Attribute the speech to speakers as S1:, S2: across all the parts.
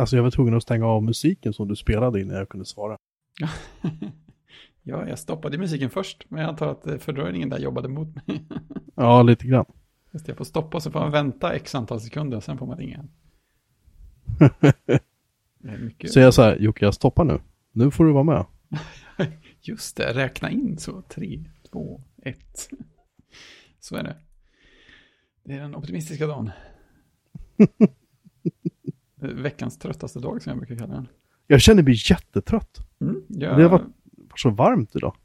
S1: Alltså jag var tvungen att stänga av musiken som du spelade innan jag kunde svara.
S2: ja, jag stoppade musiken först, men jag antar att eh, fördröjningen där jobbade mot mig.
S1: ja, lite grann.
S2: Just jag får stoppa så får man vänta x antal sekunder och sen får man ringa.
S1: mycket... Så jag så här, Jocke jag stoppar nu. Nu får du vara med.
S2: Just det, räkna in så. Tre, två, ett. Så är det. Det är den optimistiska dagen. Veckans tröttaste dag som jag brukar kalla den.
S1: Jag känner mig jättetrött.
S2: Mm, jag...
S1: Det har varit så varmt idag.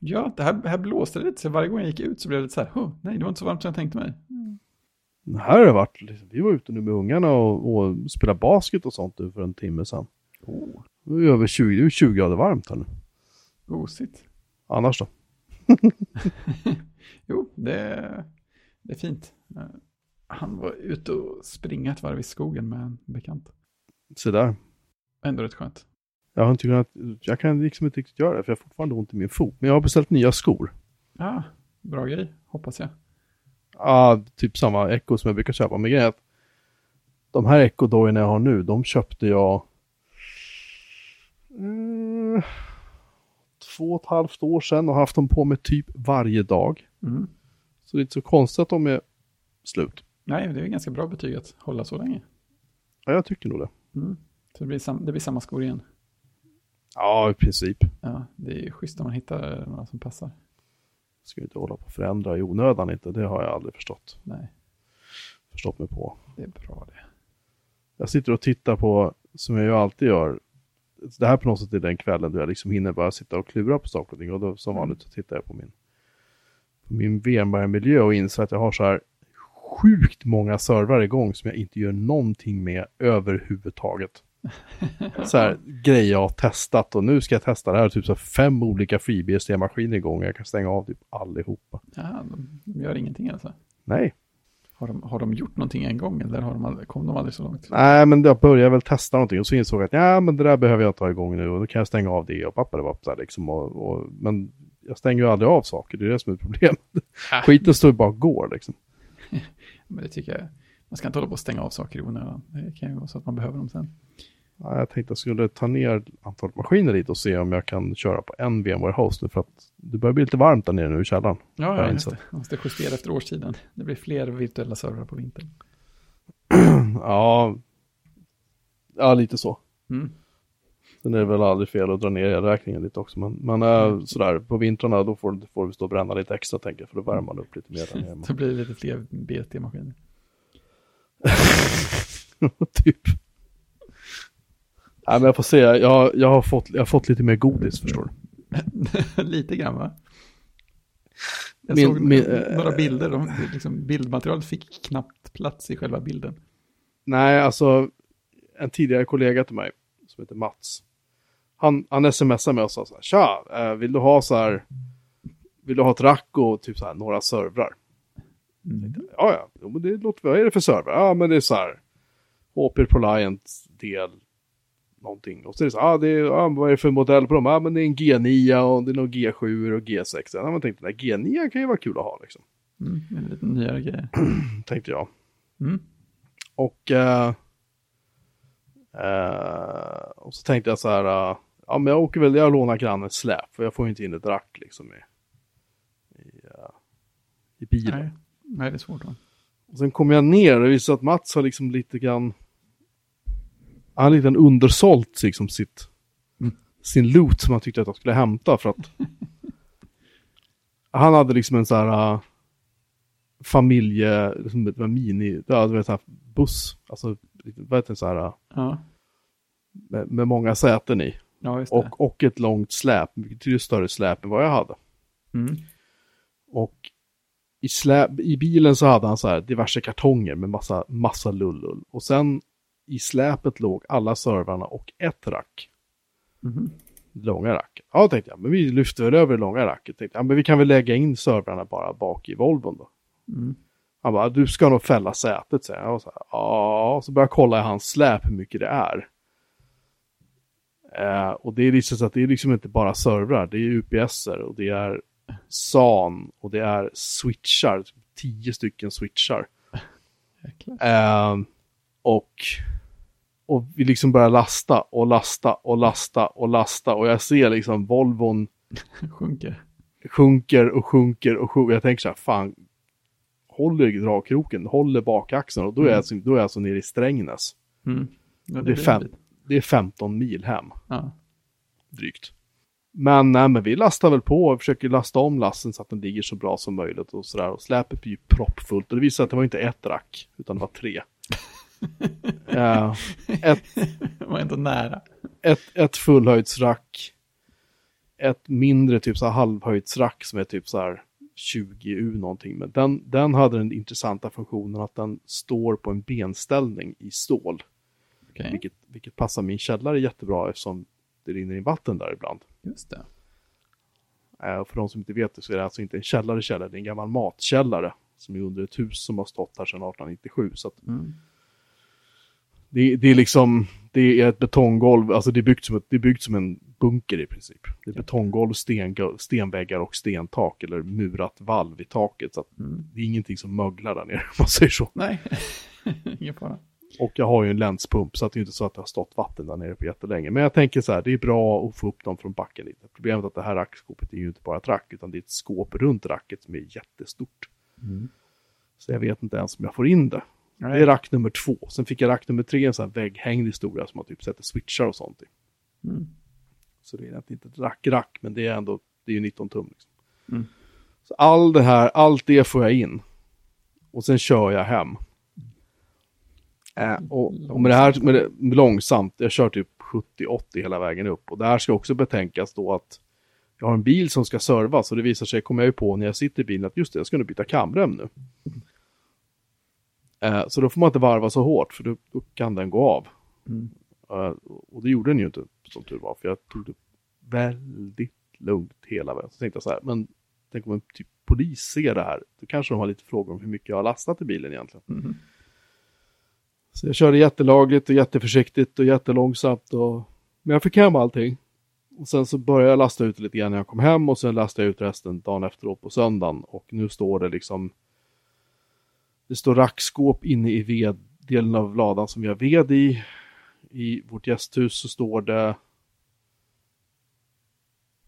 S2: Ja, det här, här blåste det lite, så varje gång jag gick ut så blev det lite så här, oh, nej, det var inte så varmt som jag tänkte mig. Mm.
S1: Här har det varit, liksom, vi var ute nu med ungarna och, och spelade basket och sånt nu för en timme sedan. Oh. Det är över 20, det är 20 grader varmt här nu.
S2: Gosigt.
S1: Annars då?
S2: jo, det, det är fint. Han var ute och springa ett varv i skogen med en bekant.
S1: Se där.
S2: Ändå rätt skönt.
S1: Jag har inte kunnat, jag kan liksom inte riktigt göra det för jag har fortfarande ont i min fot. Men jag har beställt nya skor.
S2: Ja, bra grej, hoppas jag.
S1: Ja, typ samma Echo som jag brukar köpa. Men grejen är att de här Echo-dojorna jag har nu, de köpte jag mm, två och ett halvt år sedan och haft dem på mig typ varje dag. Mm. Så det är inte så konstigt att de är slut.
S2: Nej, det är ganska bra betyg att hålla så länge.
S1: Ja, jag tycker nog det.
S2: Mm. Så det blir, sam det blir samma skor igen?
S1: Ja, i princip.
S2: Ja, det är ju schysst om man hittar några som passar.
S1: Ska inte hålla på och förändra i onödan inte, det har jag aldrig förstått.
S2: Nej.
S1: Förstått mig på.
S2: Det är bra det.
S1: Jag sitter och tittar på, som jag ju alltid gör, det här på något sätt är den kvällen då jag liksom hinner bara sitta och klura på saker och ting. Och då som vanligt så tittar jag på min, på min VMware-miljö och inser att jag har så här sjukt många servrar igång som jag inte gör någonting med överhuvudtaget. så här grejer jag har testat och nu ska jag testa det här. Typ så fem olika FreeBSD-maskiner igång. Jag kan stänga av typ allihopa.
S2: Ja, de gör ingenting alltså?
S1: Nej.
S2: Har de, har de gjort någonting en gång eller har de aldrig, kom de aldrig så långt?
S1: Nej, men jag började väl testa någonting och så insåg jag att ja, men det där behöver jag ta igång nu och då kan jag stänga av det och pappa det var så här liksom. Och, och, men jag stänger ju aldrig av saker, det är det som är problemet. Äh. Skiten står ju bara och går liksom.
S2: Men det tycker jag, man ska inte hålla på att stänga av saker i onödan. Det kan ju vara så att man behöver dem sen.
S1: Ja, jag tänkte att jag skulle ta ner antalet maskiner dit och se om jag kan köra på en VMware Host nu för att det börjar bli lite varmt där nere nu i källaren.
S2: Ja, ja just det. Man måste justera efter årstiden. Det blir fler virtuella servrar på vintern.
S1: ja, ja, lite så.
S2: Mm.
S1: Sen är det väl aldrig fel att dra ner elräkningen lite också. Men, men äh, sådär, på vintrarna då får, får vi stå och bränna lite extra tänker jag. För då värmer man upp lite mer där
S2: då blir det lite fler BT-maskiner.
S1: typ. Nej, men jag får se. Jag, jag, har fått, jag har fått lite mer godis, förstår
S2: du. lite grann, va? Jag min, såg min, några bilder. De, liksom, bildmaterialet fick knappt plats i själva bilden.
S1: Nej, alltså en tidigare kollega till mig som heter Mats. Han, han smsade mig och sa så här, tja, eh, vill du ha så här, vill du ha ett rack och typ så här några servrar? Mm. Ja, ja, jo, men det låter, vad är det för servrar? Ja, men det är så här, HP Proliant del någonting. Och så är det så, ah, det är, ah, vad är det för modell på dem? Ja, ah, men det är en G9 och det är nog G7 och G6. Ja, man tänkte, nej, G9 kan ju vara kul att ha liksom.
S2: Mm, en lite nyare grej.
S1: tänkte jag.
S2: Mm.
S1: Och, uh, uh, och så tänkte jag så här, uh, ja men jag åker väl, jag lånar grannens släp, för jag får ju inte in ett rack liksom i, i, i bilen.
S2: Nej. nej, det är svårt. Va?
S1: Och sen kom jag ner och det visade att Mats har liksom lite grann han hade lite undersålt liksom sitt, mm. sin loot som han tyckte att han skulle hämta för att han hade liksom en så här uh, familje, liksom en mini, ja, du vet, så här buss, alltså vad heter det så här, uh,
S2: ja.
S1: med, med, många säten i.
S2: Ja,
S1: och, och ett långt släp, mycket större släp än vad jag hade.
S2: Mm.
S1: Och i, släp, i bilen så hade han så här diverse kartonger med massa, massa lullull. Och sen i släpet låg alla servrarna och ett rack.
S2: Mm.
S1: Långa racket. Ja, tänkte jag, men vi lyfter väl över det långa racket. Tänkte, ja, men vi kan väl lägga in servrarna bara bak i Volvon då.
S2: Mm.
S1: Han bara, du ska nog fälla sätet, säger jag. Och så här, ja, så börjar jag kolla i hans släp hur mycket det är. Eh, och det är liksom så att det är liksom inte bara servrar, det är UPSer och det är SAN och det är switchar, tio stycken switchar. Eh, och och vi liksom börjar lasta och lasta och lasta och lasta och jag ser liksom Volvon
S2: sjunker.
S1: sjunker och sjunker och sjunker. Jag tänker så här, fan, håller dragkroken, håller bakaxeln och då är, jag, alltså, då är jag alltså nere i Strängnäs.
S2: Mm. Ja,
S1: det, är fem, det är 15 mil hem.
S2: Ja.
S1: Drygt. Men, nej, men vi lastar väl på och försöker lasta om lasten så att den ligger så bra som möjligt och sådär. Och släpet blir ju proppfullt och det visar sig att det var inte ett rack, utan det var tre. uh, ett,
S2: det var ändå nära.
S1: Ett, ett fullhöjdsrack, ett mindre typ så här halvhöjdsrack som är typ så här 20U någonting. Men den, den hade den intressanta funktionen att den står på en benställning i stål.
S2: Okay.
S1: Vilket, vilket passar min källare jättebra eftersom det rinner in vatten där ibland.
S2: Just det.
S1: Äh, för de som inte vet det så är det alltså inte en källare källare, det är en gammal matkällare som är under ett hus som har stått här sedan 1897. Så
S2: mm.
S1: det, det, är liksom, det är ett betonggolv, alltså det är byggt som, ett, det är byggt som en bunker i princip. Det är betonggolv, sten, stenväggar och stentak eller murat valv i taket. Så
S2: mm.
S1: det är ingenting som möglar där nere, om man säger så.
S2: Nej, ingen fara.
S1: Och jag har ju en länspump så att det är inte så att det har stått vatten där nere på jättelänge. Men jag tänker så här, det är bra att få upp dem från backen lite. Problemet är att det här rackskåpet är ju inte bara ett rack, utan det är ett skåp runt racket som är jättestort.
S2: Mm.
S1: Så jag vet inte ens om jag får in det.
S2: Nej.
S1: Det är rack nummer två. Sen fick jag rack nummer tre, en sån här vägghängd historia som man typ sätter switchar och sånt i.
S2: Mm.
S1: Så det är inte ett rack-rack, men det är ändå, det är ju 19 tum. Liksom.
S2: Mm.
S1: Så all det här, allt det får jag in. Och sen kör jag hem. Äh, och, och, med det här, med det, långsamt, jag kör typ 70-80 hela vägen upp. Och det här ska också betänkas då att jag har en bil som ska servas och det visar sig, kommer jag ju på när jag sitter i bilen, att just det, jag ska nu byta kamrem nu. Äh, så då får man inte varva så hårt, för då, då kan den gå av.
S2: Mm.
S1: Uh, och det gjorde den ju inte, som tur var, för jag tog det väldigt lugnt hela vägen. Så tänkte jag så här, men tänk om en typ polis ser det här, då kanske de har lite frågor om hur mycket jag har lastat i bilen egentligen.
S2: Mm.
S1: Så jag körde jättelagligt och jätteförsiktigt och jättelångsamt. Och... Men jag fick hem allting. Och sen så började jag lasta ut lite grann när jag kom hem och sen lastade jag ut resten dagen efteråt på söndagen. Och nu står det liksom... Det står rackskåp inne i veddelen av ladan som vi har ved i. I vårt gästhus så står det...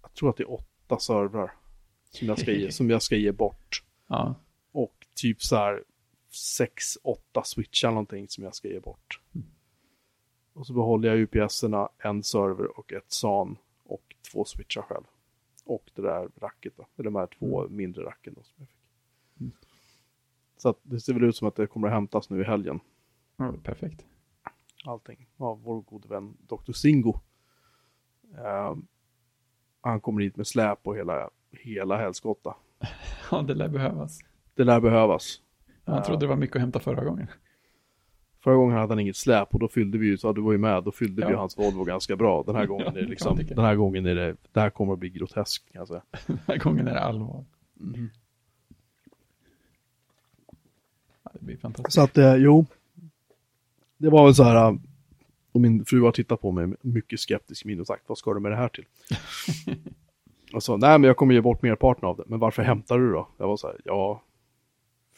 S1: Jag tror att det är åtta servrar. Som jag ska ge, som jag ska ge bort.
S2: Ja.
S1: Och typ så här sex, åtta switchar någonting som jag ska ge bort.
S2: Mm.
S1: Och så behåller jag UPS-erna, en server och ett SAN och två switchar själv. Och det där racket då, eller de här två
S2: Mm.
S1: mindre racken då som jag fick.
S2: Mm.
S1: Så att det ser väl ut som att det kommer att hämtas nu i helgen.
S2: perfekt.
S1: Allting. Ja, vår gode vän Dr. Singo. Eh, han kommer hit med släp och hela, hela helskotta.
S2: Ja, det lär behövas.
S1: Det lär behövas.
S2: Jag trodde det var mycket att hämta förra gången.
S1: Förra gången hade han inget släp och då fyllde vi ju, så du var ju med, då fyllde
S2: Ja.
S1: vi hans Volvo ganska bra. Den här gången är det liksom, den här gången är det, det här kommer att bli groteskt kan jag säga.
S2: Den här gången är det allvar. Ja, det blir fantastiskt.
S1: Så att, eh, jo. Det var väl så här, eh, och min fru har tittat på mig mycket skeptisk min och sagt, vad ska du med det här till? och så, nej men jag kommer ge bort merparten av det, men varför hämtar du då? Jag var så här, ja,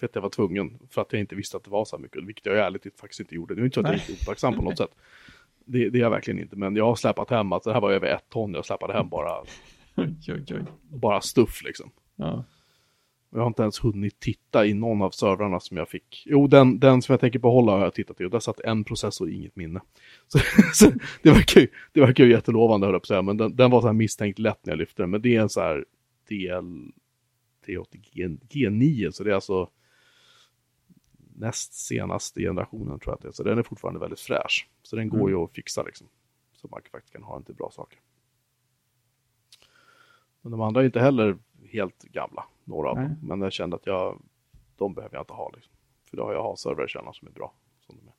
S1: för att jag var tvungen, för att jag inte visste att det var så här mycket, vilket jag ärligt faktiskt inte gjorde. Det är inte så att jag är otacksam på något sätt. Det, det är jag verkligen inte, men jag har släpat hem, alltså det här var över ett ton, jag släpade hem bara, bara stuff liksom.
S2: Ja.
S1: Och jag har inte ens hunnit titta i någon av servrarna som jag fick. Jo, den, den som jag tänker behålla har jag tittat i och där satt en processor, inget minne. Så, så det, verkar ju, det verkar ju jättelovande höll jag på att säga, men den, den var så här misstänkt lätt när jag lyfte den. Men det är en så här DL T80 G, G9, så det är alltså näst senaste generationen tror jag att det är. Så den är fortfarande väldigt fräsch. Så den går
S2: Mm.
S1: ju att fixa liksom. Så man faktiskt kan ha till bra saker. Men de andra är inte heller helt gamla, några av
S2: Nej.
S1: dem. Men jag kände att jag, de behöver jag inte ha liksom. För då har jag servrar känner som är bra. Som de är.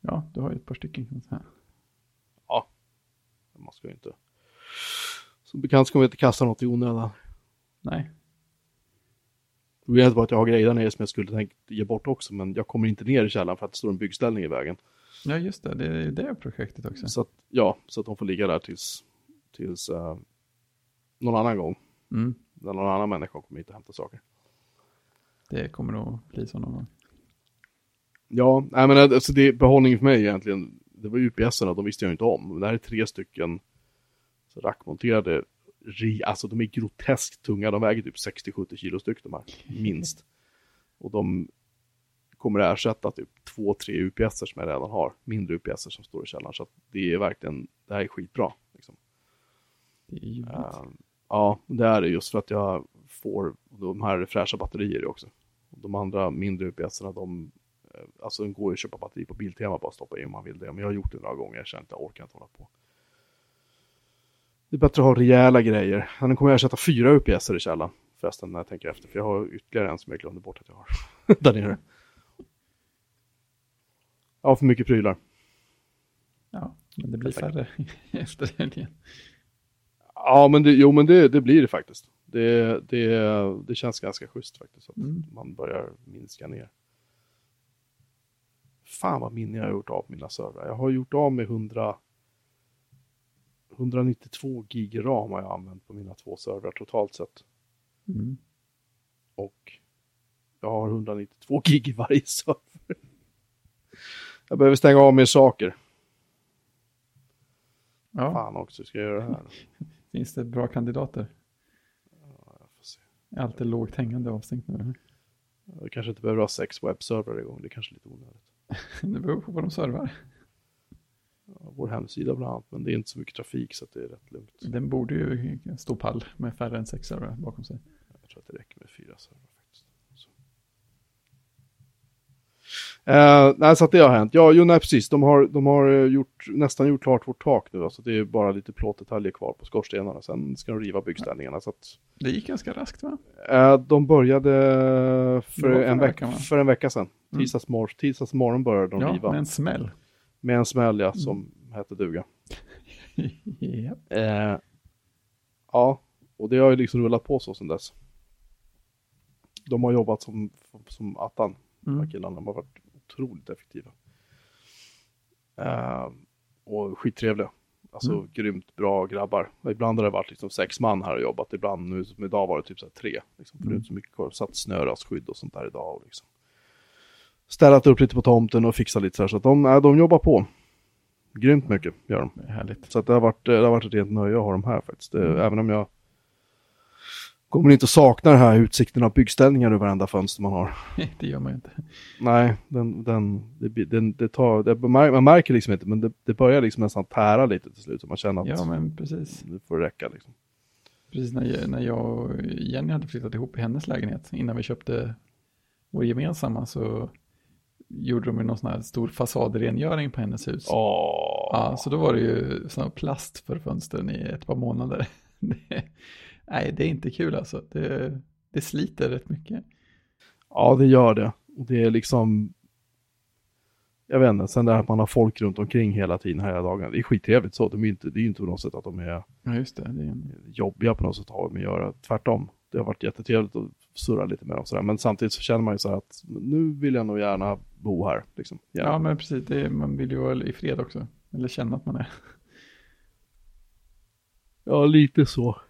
S2: ja, du har ju ett par stycken. kan man säga.
S1: Men Man ska ju inte... Som bekant ska man inte kasta något i onödan.
S2: Nej,
S1: Problemet var att jag har grejer där nere som jag skulle tänkt ge bort också, men jag kommer inte ner i källaren för att det står en byggställning i vägen.
S2: ja just det. Det är det projektet också.
S1: Så att, ja, så att de får ligga där tills, tills eh, någon annan gång.
S2: Mm.
S1: När någon annan människa kommer hit och hämtar saker.
S2: Det kommer nog bli så någon gång.
S1: Ja, nej men alltså det, behållningen för mig egentligen, det var UPS-erna, de visste jag inte om. Det här är tre stycken rackmonterade, alltså de är groteskt tunga, de väger typ 60-70 kilo styck de här, minst. Och de kommer att ersätta typ två, tre UPS som jag redan har, mindre UPS som står i källaren. Så det är verkligen, det här är skitbra. Liksom.
S2: Det är ju uh,
S1: Ja, det är det just för att jag får de här fräscha batterier också. De andra mindre UPS-erna, de, eh, alltså den går ju att köpa batteri på Biltema bara stoppa in om man vill det. Men jag har gjort det några gånger, jag känner inte, jag orkar inte hålla på. Det är bättre att ha rejäla grejer. Den kommer jag ersätta fyra UPS i källaren förresten när jag tänker efter. För jag har ytterligare en som jag glömde bort att jag har där nere. Jag har för mycket prylar.
S2: Ja, men det blir färre efter helgen.
S1: Ja, men det, jo, men det, det blir det faktiskt. Det, det, det känns ganska schysst faktiskt. Att mm. man börjar minska ner. Fan vad minne jag har gjort av mina servrar. Jag har gjort av med 100, 192 gig ram har jag använt på mina två servrar totalt sett.
S2: Mm.
S1: Och jag har 192 gig i varje server. Jag behöver stänga av mer saker.
S2: Ja.
S1: Fan också, ska jag göra det här?
S2: Finns det bra kandidater?
S1: Ja, jag.
S2: Är alltid lågt hängande avstängt nu?
S1: Jag kanske inte behöver ha sex webbservrar igång, det är kanske lite onödigt.
S2: det beror på vad de servar.
S1: Ja, vår hemsida bland annat, men det är inte så mycket trafik så det är rätt lugnt.
S2: Den borde ju stå pall med färre än sex servrar bakom sig.
S1: Jag tror att det räcker med fyra servrar. Eh, nej, så att det har hänt. Ja, jo, nej, precis. De har, de har eh, gjort, nästan gjort klart vårt tak nu. Alltså det är bara lite plåtdetaljer kvar på skorstenarna. Sen ska de riva byggställningarna. Så att,
S2: det gick ganska raskt va?
S1: Eh, de började för, en, veck för en vecka sedan. Mm. Tisdags, mor tisdags morgon började de
S2: ja,
S1: riva.
S2: med en smäll.
S1: Med en smäll, ja, som mm. hette duga.
S2: yep.
S1: eh, ja, och det har ju liksom rullat på så sedan dess. De har jobbat som, som attan, mm. de här killarna. De har varit otroligt effektiva. Uh, och skittrevliga. Alltså mm. grymt bra grabbar. Ibland har det varit liksom sex man här och jobbat. Ibland nu som idag var det typ så tre. Liksom, för mm. det är inte så mycket kvar. Satt snöraskydd och sånt där idag. Och liksom. Ställat upp lite på tomten och fixat lite så här. Så att de, äh, de jobbar på. Grymt mycket gör de.
S2: Härligt.
S1: Så att det, har varit, det har varit ett rent nöje att ha dem här faktiskt. Det, mm. Även om jag kommer inte att sakna den här utsikten av byggställningar ur varenda fönster man har.
S2: det gör man ju inte.
S1: Nej, den, den, det, den, det tar, det, man märker liksom inte, men det, det börjar liksom nästan tära lite till slut. Så man känner att
S2: ja, men precis.
S1: det får räcka. Liksom.
S2: Precis när, när jag och Jenny hade flyttat ihop i hennes lägenhet, innan vi köpte vår gemensamma, så gjorde de någon sån här stor fasadrengöring på hennes hus.
S1: Oh.
S2: Ja, så då var det ju sån plast för fönstren i ett par månader. nej, det är inte kul alltså. Det, det sliter rätt mycket.
S1: Ja, det gör det. Det är liksom, jag vet inte, sen det här att man har folk runt omkring hela tiden här dagarna. Det är skittrevligt så. De är inte, det är ju inte på något sätt att de är,
S2: ja, just det, det är en...
S1: jobbiga på något sätt att ha med att göra. Tvärtom. Det har varit jättetrevligt att surra lite med dem sådär. Men samtidigt så känner man ju så här att nu vill jag nog gärna bo här. Liksom.
S2: Ja, men precis. Det, man vill ju vara i fred också. Eller känna att man är.
S1: Ja, lite så.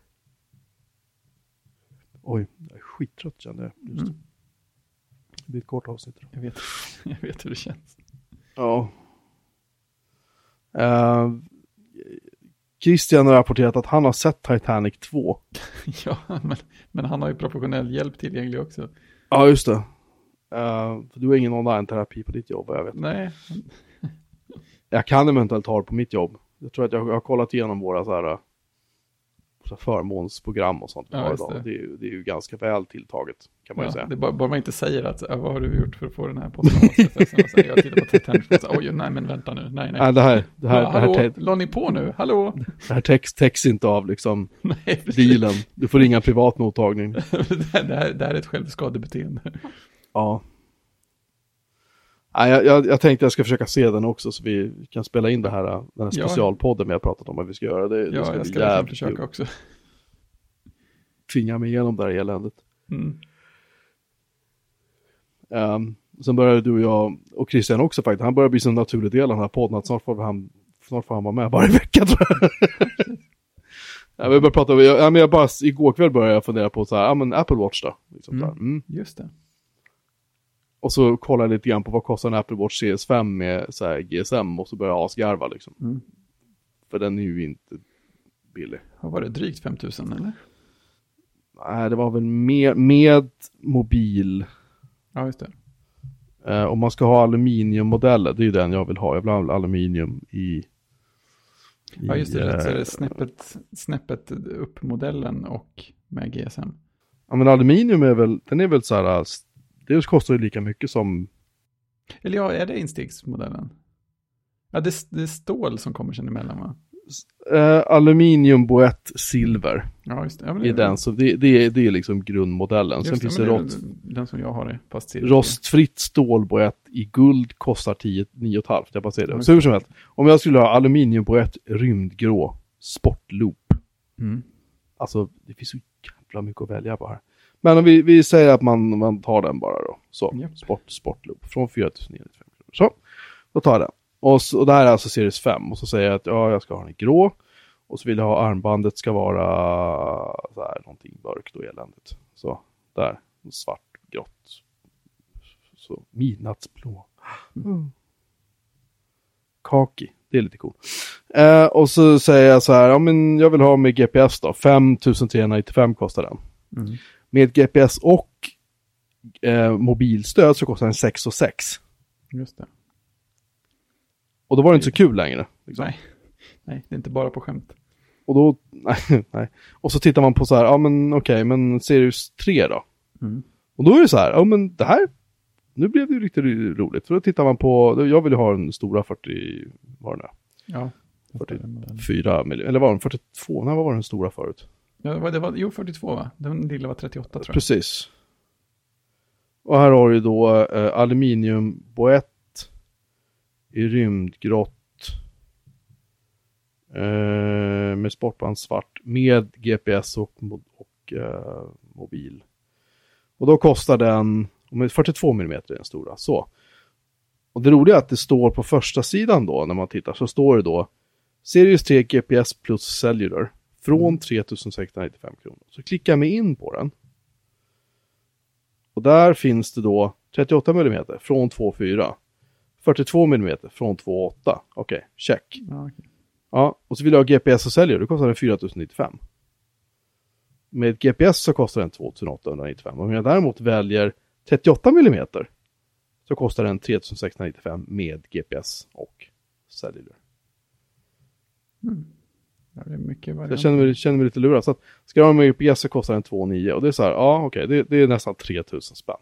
S1: Oj, jag är skittrött kände jag just. Mm. Det blir ett kort avsnitt.
S2: Jag vet, jag vet hur det känns.
S1: Ja. Uh, Christian har rapporterat att han har sett Titanic 2.
S2: ja, men, men han har ju professionell hjälp tillgänglig också.
S1: Ja, just det. Uh, för du har ingen online-terapi på ditt jobb, jag vet.
S2: Nej.
S1: jag kan eventuellt ha det på mitt jobb. Jag tror att jag, jag har kollat igenom våra så här förmånsprogram och sånt.
S2: Ja,
S1: det. Det, är ju, det är ju ganska väl tilltaget kan man
S2: ja,
S1: ju säga.
S2: Det bara, bara man inte säger att vad har du gjort för att få den här posten Jag tittar på Titanic och säger oj nej men vänta nu, nej nej.
S1: nej det här, det här, ja, det
S2: här, la ni på nu, hallå?
S1: Det här täcks, täcks inte av liksom nej, dealen. Du får ringa privat mottagning. det,
S2: här, det här är ett självskadebeteende.
S1: Ja. Nej, jag, jag, tänkte jag ska försöka se den också så vi kan spela in det här, den här specialpodden vi har pratat om att vi ska göra. Det,
S2: ja,
S1: det ska
S2: jag ska jävligt försöka kul. också.
S1: Tvinga mig igenom det här eländet.
S2: Mm.
S1: Um, sen började du och jag, och Christian också faktiskt, han börjar bli så en naturlig del av den här podden att snart får han, snart får han vara med varje vecka tror jag. jag vill bara prata, jag, jag, jag bara, igår kväll började jag fundera på så här, ja men Apple Watch då. Liksom
S2: mm. Mm. Just det.
S1: Och så kollar jag lite grann på vad kostar en Apple Watch Series 5 med så här GSM och så börjar jag asgarva liksom.
S2: Mm.
S1: För den är ju inte billig.
S2: Vad var det, drygt 5000 eller?
S1: Nej, det var väl med, med mobil.
S2: Ja, just det.
S1: Eh, om man ska ha aluminiummodeller, det är ju den jag vill ha. Jag vill ha aluminium i... i
S2: Ja, just det.
S1: eh,
S2: det snäppet, snäppet upp modellen och med GSM.
S1: Ja, men aluminium är väl, den är väl så här, eh, det kostar ju lika mycket som,
S2: Eller ja, är det instegsmodellen? Ja, det, det är stål som kommer sen emellan va?
S1: eh, aluminium boett silver
S2: Ja, just det. Ja, det-
S1: den, så det, det, är, det är liksom grundmodellen.
S2: just
S1: Sen finns det
S2: är
S1: rost,
S2: Den som jag har är fast silver.
S1: rostfritt stålboett i guld kostar 10, 9,5. Jag bara säger det.
S2: Oj.
S1: Så hur som helst, om jag skulle ha aluminiumboett rymdgrå sportloop,
S2: Mm.
S1: alltså det finns så jävla mycket att välja på här. Men vi, vi säger att man, man tar den bara då. Så,
S2: Japp.
S1: sport, sportloop från 4995 kronor. Så, då tar jag den. Och, så, och det här är alltså series 5 och så säger jag att ja, jag ska ha den grå. Och så vill jag ha armbandet ska vara så här, någonting mörkt och eländigt. Så, där, svart, grått. Så, midnattsblå. Mm. Kaki, det är lite coolt. Eh, och så säger jag så här, ja men jag vill ha med GPS då, 5395 kostar den.
S2: Mm.
S1: Med GPS och eh, mobilstöd så kostar den 6 och 6.
S2: Just det.
S1: Och då var det inte så kul längre. Liksom.
S2: Nej. Nej, det är inte bara på skämt.
S1: Och då, nej, nej. Och så tittar man på så här, ja men okej, men Sirius 3 då?
S2: Mm.
S1: Och då är det så här, ja men det här, nu blev det ju riktigt roligt. För då tittar man på, jag vill ju ha den stora 40, vad var den är?
S2: Ja.
S1: 44 miljoner, eller var den 42? Nej, vad var den stora förut?
S2: Ja, det var, jo, 42 va? Den lilla var 38 tror jag.
S1: Precis. Och här har du då eh, aluminiumboett i rymdgrått. Eh, med sportband svart med GPS och, och eh, mobil. Och då kostar den, 42 mm är den stora, så. Och det roliga är att det står på första sidan då, när man tittar, så står det då Sirius 3 GPS plus Cellular från 3695 kronor. Så klickar jag mig in på den. Och där finns det då 38 mm från 2,4. 42 mm från 2,8. Okej, check.
S2: Ja, okej.
S1: Ja, och så vill jag ha GPS och säljer, då kostar den 4095. Med GPS så kostar den 2895. Om jag däremot väljer 38 mm så kostar den 3695 med GPS och cellular.
S2: Mm.
S1: Jag känner mig, känner mig lite lurad. Så att, ska jag ha med GPS så kostar den 2,9 och det är så här, ja okej, det, det är nästan 3000 spänn.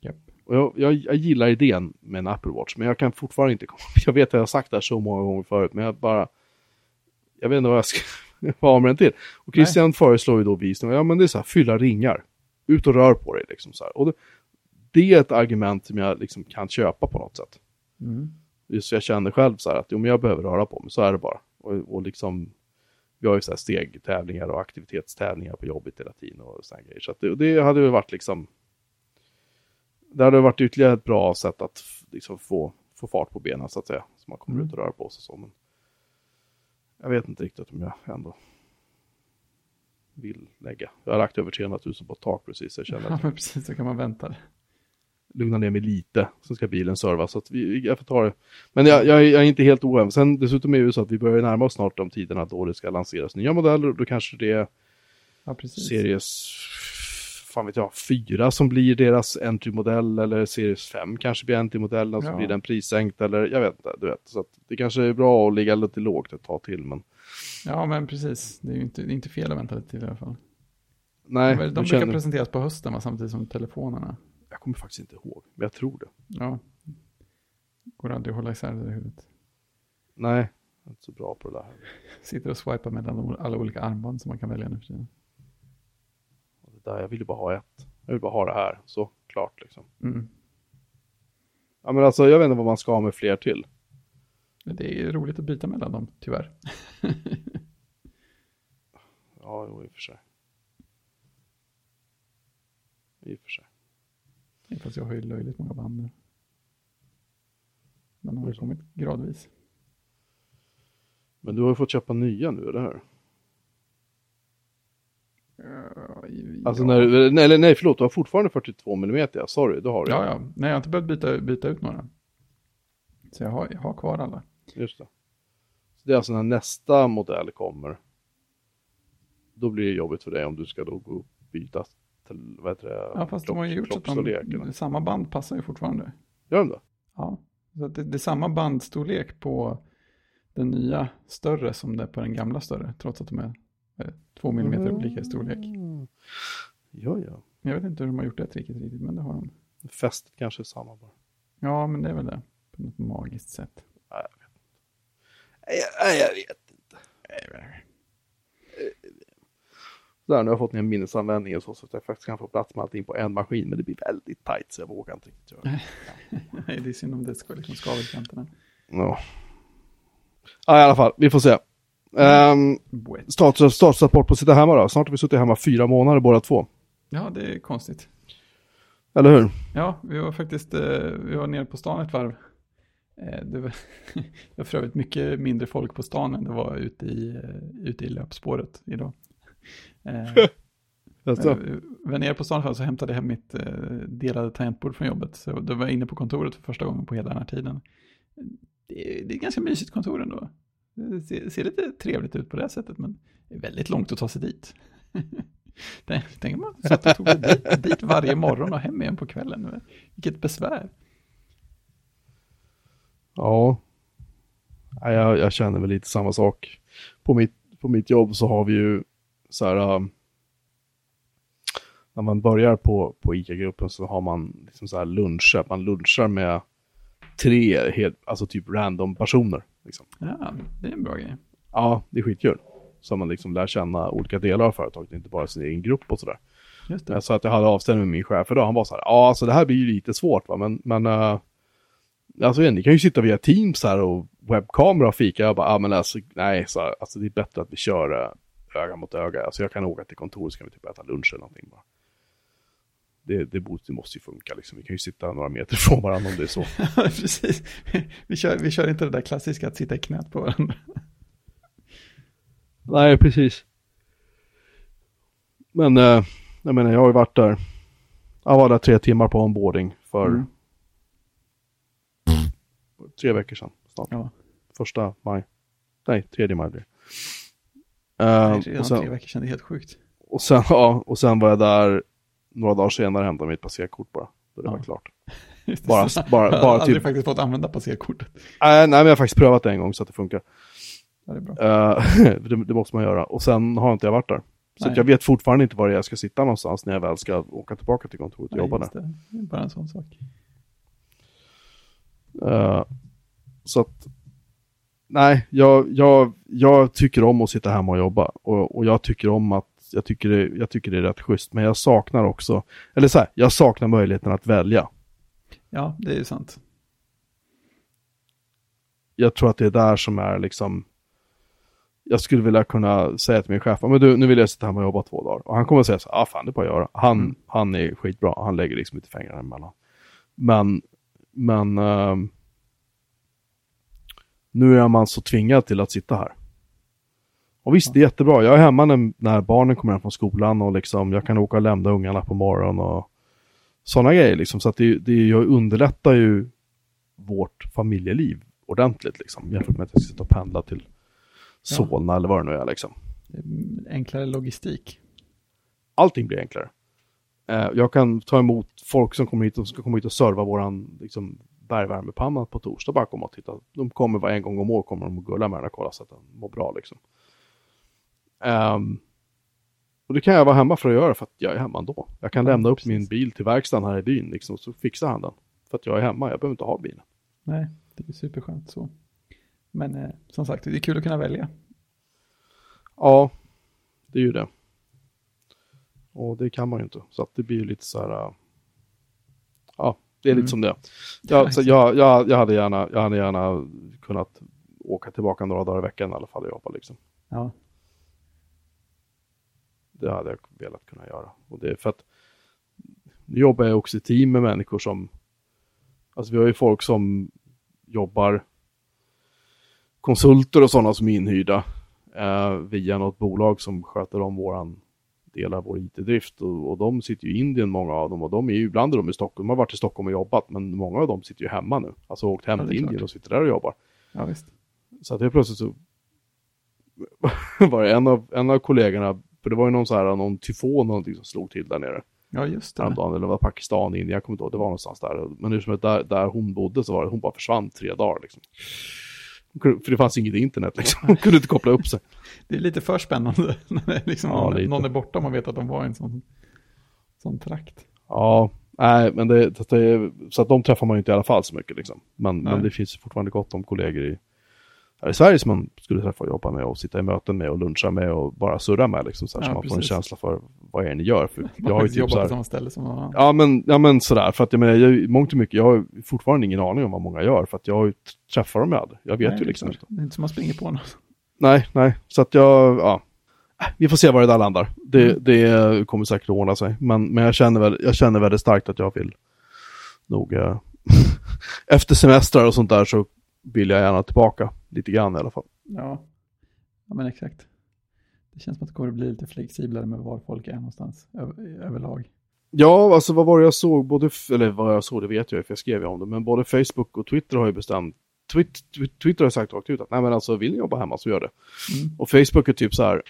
S2: Japp.
S1: Och jag, jag, jag gillar idén med en Apple Watch, men jag kan fortfarande inte komma... Jag vet att jag har sagt det här så många gånger förut, men jag bara... Jag vet inte vad jag ska ha med den till. Och Christian föreslår ju då visning, ja men det är så här, fylla ringar. Ut och rör på dig liksom så här. Och det, det är ett argument som jag liksom kan köpa på något sätt.
S2: Mm.
S1: Just jag känner själv så här att jo, men jag behöver röra på mig, så är det bara. Och, och liksom, vi har ju så här stegtävlingar och aktivitetstävlingar på jobbet hela tiden och sådana grejer. Så det, det hade ju varit liksom, det hade varit ytterligare ett bra sätt att liksom få, få fart på benen så att säga. Så man kommer
S2: Mm.
S1: ut och rör på sig så. Men jag vet inte riktigt om jag ändå vill lägga. Jag har lagt över 300 000 på ett tak precis. Jag känner
S2: Ja,
S1: att
S2: men precis, så kan man vänta.
S1: Lugna ner mig lite. Sen ska bilen servas. Så vi, jag får ta det. Men jag, jag, är- jag är inte helt oäven. Sen dessutom är det ju så att vi börjar närma oss snart de tiderna då det ska lanseras nya modeller. Då kanske det är
S2: Ja.
S1: Series, fan vet jag, 4 som blir deras entry-modell. Eller Series 5 kanske blir entry-modellen och så
S2: Ja.
S1: blir den prissänkt. Eller jag vet inte, du vet. Så det kanske är bra att ligga lite lågt ett tag till. Men
S2: Ja, men precis. Det är ju inte, är inte fel att vänta lite till i alla fall.
S1: nej,
S2: de brukar
S1: känner,
S2: presenteras på hösten va, samtidigt som telefonerna.
S1: Jag kommer faktiskt inte ihåg. Men jag tror det.
S2: Ja. Går aldrig att hålla isär det i huvudet.
S1: Nej, jag är inte så bra på det där.
S2: Sitter och swipar mellan alla olika armband som man kan välja nu för tiden.
S1: Det där. Jag vill ju bara ha ett. Jag vill bara ha det här. Så klart liksom.
S2: Mm.
S1: Ja men alltså jag vet inte vad man ska ha med fler till.
S2: Det är roligt att byta mellan dem, tyvärr.
S1: Ja, jo, i och för sig. I och för sig.
S2: Fast jag har ju löjligt många band nu. Men har det kommit gradvis.
S1: Men du har ju fått köpa nya nu, eller hur?
S2: Ja,
S1: Alltså
S2: ja.
S1: när, nej, eller nej, förlåt, du har fortfarande 42 mm, ja, sorry, det har du.
S2: Ja, ja. Nej, jag har inte behövt byta, byta ut några. Så jag har, jag har kvar alla.
S1: Just det. Så det är alltså när nästa modell kommer. Då blir det jobbigt för dig om du ska då gå och byta vad heter det?
S2: Ja, fast de har ju gjort så att de, samma band passar ju fortfarande.
S1: Gör de det?
S2: Ja, så att det, det är samma bandstorlek på den nya större som det är på den gamla större, trots att de är eh, två millimeter olika i storlek.
S1: Mm. Ja, ja.
S2: Jag vet inte hur de har gjort det tricket riktigt, men det har de.
S1: Fästet kanske är samma bara.
S2: Ja, men det är väl det, på något magiskt sätt.
S1: Nej, jag, jag vet inte. Där, nu har jag fått ner minnesanvändningen så, så att jag faktiskt kan få plats med allting på en maskin. Men det blir väldigt tajt så jag vågar inte riktigt göra det.
S2: Nej, det är synd om det ska liksom skava i kanterna.
S1: Ja. ja, i alla fall, vi får se. Um,
S2: Buet.
S1: status, statusrapport på sitta hemma då. Snart har vi suttit hemma fyra månader båda två.
S2: Ja, det är konstigt.
S1: Eller hur?
S2: Ja, vi var faktiskt, eh, vi var nere på stan ett varv. Eh, det var, det var för övrigt mycket mindre folk på stan än det var ute i, eh, ute i löpspåret idag. Eh,
S1: Alltså,
S2: Eh, var nere på stan så hämtade jag hem mitt eh, delade tangentbord från jobbet. Så då var jag inne på kontoret för första gången på hela den här tiden. Det är, det är ganska mysigt kontor ändå. Det ser, ser lite trevligt ut på det sättet, men det är väldigt långt att ta sig dit. Tänk om man satt och tog sig dit, dit varje morgon och hem igen på kvällen. Vilket besvär.
S1: ja. Ja, jag, jag känner väl lite samma sak. På mitt, på mitt jobb så har vi ju så här. um, när man börjar på, på ICA-gruppen så har man liksom så här luncher. Man lunchar med tre, helt, alltså typ random personer. Liksom.
S2: Ja, det är en bra grej.
S1: Ja, det är skitkul. Så man liksom lär känna olika delar av företaget, inte bara sin egen grupp och sådär.
S2: Just det.
S1: Jag sa att jag hade avstämning med min chef idag. Han var så här, ja alltså det här blir ju lite svårt va, men, men uh, alltså ni kan ju sitta via Teams här och webbkamera och fika. Jag bara, ja men alltså nej, så här, alltså det är bättre att vi kör öga mot öga. Alltså jag kan åka till kontoret så kan vi typ äta lunch eller någonting bara. Det, det, borde- det måste ju funka liksom. Vi kan ju sitta några meter ifrån varandra om det är så.
S2: Precis. Vi kör, vi kör inte det där klassiska att sitta i knät på varandra.
S1: Nej, precis. Men eh, jag menar, jag har ju varit där. Jag var där tre timmar på onboarding för
S2: Mm.
S1: tre veckor sedan. Snart.
S2: Ja,
S1: Första maj. Nej, tredje maj blir det.
S2: Nej,
S1: Eh,
S2: redan
S1: och, sen,
S2: tre veckor sedan, det är helt sjukt.
S1: och, sen, ja, och sen var jag där några dagar senare och hämtade mitt passerkort bara. Då det
S2: Ja.
S1: var klart.
S2: Just det,
S1: Bara-
S2: så-
S1: bara-
S2: jag har
S1: bara
S2: aldrig
S1: typ-
S2: faktiskt fått använda passerkortet.
S1: Äh, nej, men jag har faktiskt prövat det en gång så att det funkar.
S2: Ja, det är bra.
S1: Eh, det, det måste man göra. Och sen har inte jag varit där. Så jag vet fortfarande inte var jag ska sitta någonstans när jag väl ska åka tillbaka till kontoret och
S2: Nej,
S1: jobba där.
S2: det. det är bara en sån sak.
S1: Eh, så att, nej, jag, jag, jag tycker om att sitta hemma och jobba. Och, och jag tycker om att, jag tycker, det, jag tycker det är rätt schysst. Men jag saknar också, eller så här, jag saknar möjligheten att välja.
S2: Ja, det är ju sant.
S1: Jag tror att det är där som är liksom, jag skulle vilja kunna säga till min chef, men du, nu vill jag sitta hemma och jobba två dagar. Och han kommer att säga så ah, fan det är bara att göra. Han,
S2: Mm.
S1: han är skitbra, han lägger liksom inte fingrarna emellan. Men, men ehm, nu är man så tvingad till att sitta här. Och visst, det är jättebra. Jag är hemma när, när barnen kommer hem från skolan och liksom, jag kan åka och lämna ungarna på morgonen och sådana grejer. Liksom. Så att det, det jag underlättar ju vårt familjeliv ordentligt liksom, jämfört med att jag ska sitta och pendla till Solna eller vad det nu är. Liksom.
S2: Är enklare logistik.
S1: Allting blir enklare. Eh, jag kan ta emot folk som kommer hit och ska komma hit och serva våran liksom, bergvärmepanna på torsdag. Bara komma och titta. De kommer var en gång om året kommer de och gulla med den och kolla så att den mår bra. Liksom. Ehm, och det kan jag vara hemma för att göra för att jag är hemma ändå. Jag kan
S2: Ja,
S1: lämna upp
S2: precis.
S1: min bil till verkstaden här i byn liksom, så fixar han den. För att jag är hemma, jag behöver inte ha bilen.
S2: Nej, det är superskönt så. Men eh, som sagt, det är kul att kunna välja.
S1: Ja, det är ju det. Och det kan man ju inte. Så att det blir ju lite så här. äh, Ja, det är lite
S2: Mm.
S1: som det Jag, så jag, jag, jag, hade gärna, jag hade gärna kunnat åka tillbaka några dagar i veckan i alla fall och jobba liksom.
S2: Ja,
S1: Det hade jag velat kunna göra. Och det är för att nu jobbar jag också i team med människor som, alltså vi har ju folk som jobbar, konsulter och sådana som är inhyrda eh, via något bolag som sköter om våran delar av vår IT-drift och, och de sitter ju i Indien många av dem och de är ju, ibland är de i Stockholm, de har varit i Stockholm och jobbat men många av dem sitter ju hemma nu. Alltså åkt hem
S2: Ja, det
S1: till Indien och sitter där och jobbar.
S2: Ja, visst.
S1: Så att helt plötsligt så var det en av, en av kollegorna, för det var ju någon så här, någon tyfon någonting som slog till där nere.
S2: Ja, just det.
S1: Häromdagen, eller det var Pakistan, Indien, jag kommer inte ihåg, det var någonstans där. Men hur som helst, där, där hon bodde så var det, hon bara försvann tre dagar liksom. För det fanns inget internet liksom, hon kunde inte koppla upp sig.
S2: Det är lite för spännande när liksom
S1: Ja,
S2: någon, någon är borta och man vet att de var i en sån, sån trakt.
S1: Ja, nej, men det, det, så att de träffar man ju inte i alla fall så mycket liksom. Men, men det finns fortfarande gott om kollegor i, här i Sverige som man skulle träffa och jobba med och sitta i möten med och luncha med och bara surra med liksom. Så, här,
S2: Ja,
S1: så man får en känsla för vad är det ni gör. För
S2: Man
S1: jag har ju typ så
S2: på
S1: här,
S2: samma ställe som annan.
S1: Ja men, ja men sådär, för att jag menar, jag, mångt och mycket, jag har ju fortfarande ingen aning om vad många gör, för att jag har ju t- träffat dem aldrig. Jag vet
S2: Nej,
S1: ju liksom inte.
S2: Det är inte som man springer på någon.
S1: Nej, nej, så att jag, ja. Äh, Vi får se var det där landar. Det,
S2: Mm.
S1: det kommer säkert att ordna sig. Men, men jag, känner väl, jag känner väldigt starkt att jag vill nog, eh, efter semestrar och sånt där så vill jag gärna tillbaka lite grann i alla fall.
S2: Ja. ja, men exakt. Det känns som att det kommer att bli lite flexiblare med var folk är någonstans över, överlag.
S1: Ja, alltså vad var det jag såg, både, eller vad jag såg det vet jag för jag skrev ju om det, men både Facebook och Twitter har ju bestämt, Twit, Twit- Twitter har sagt rakt ut att nej men alltså vill ni jobba hemma så gör det.
S2: Mm.
S1: Och Facebook är typ så här,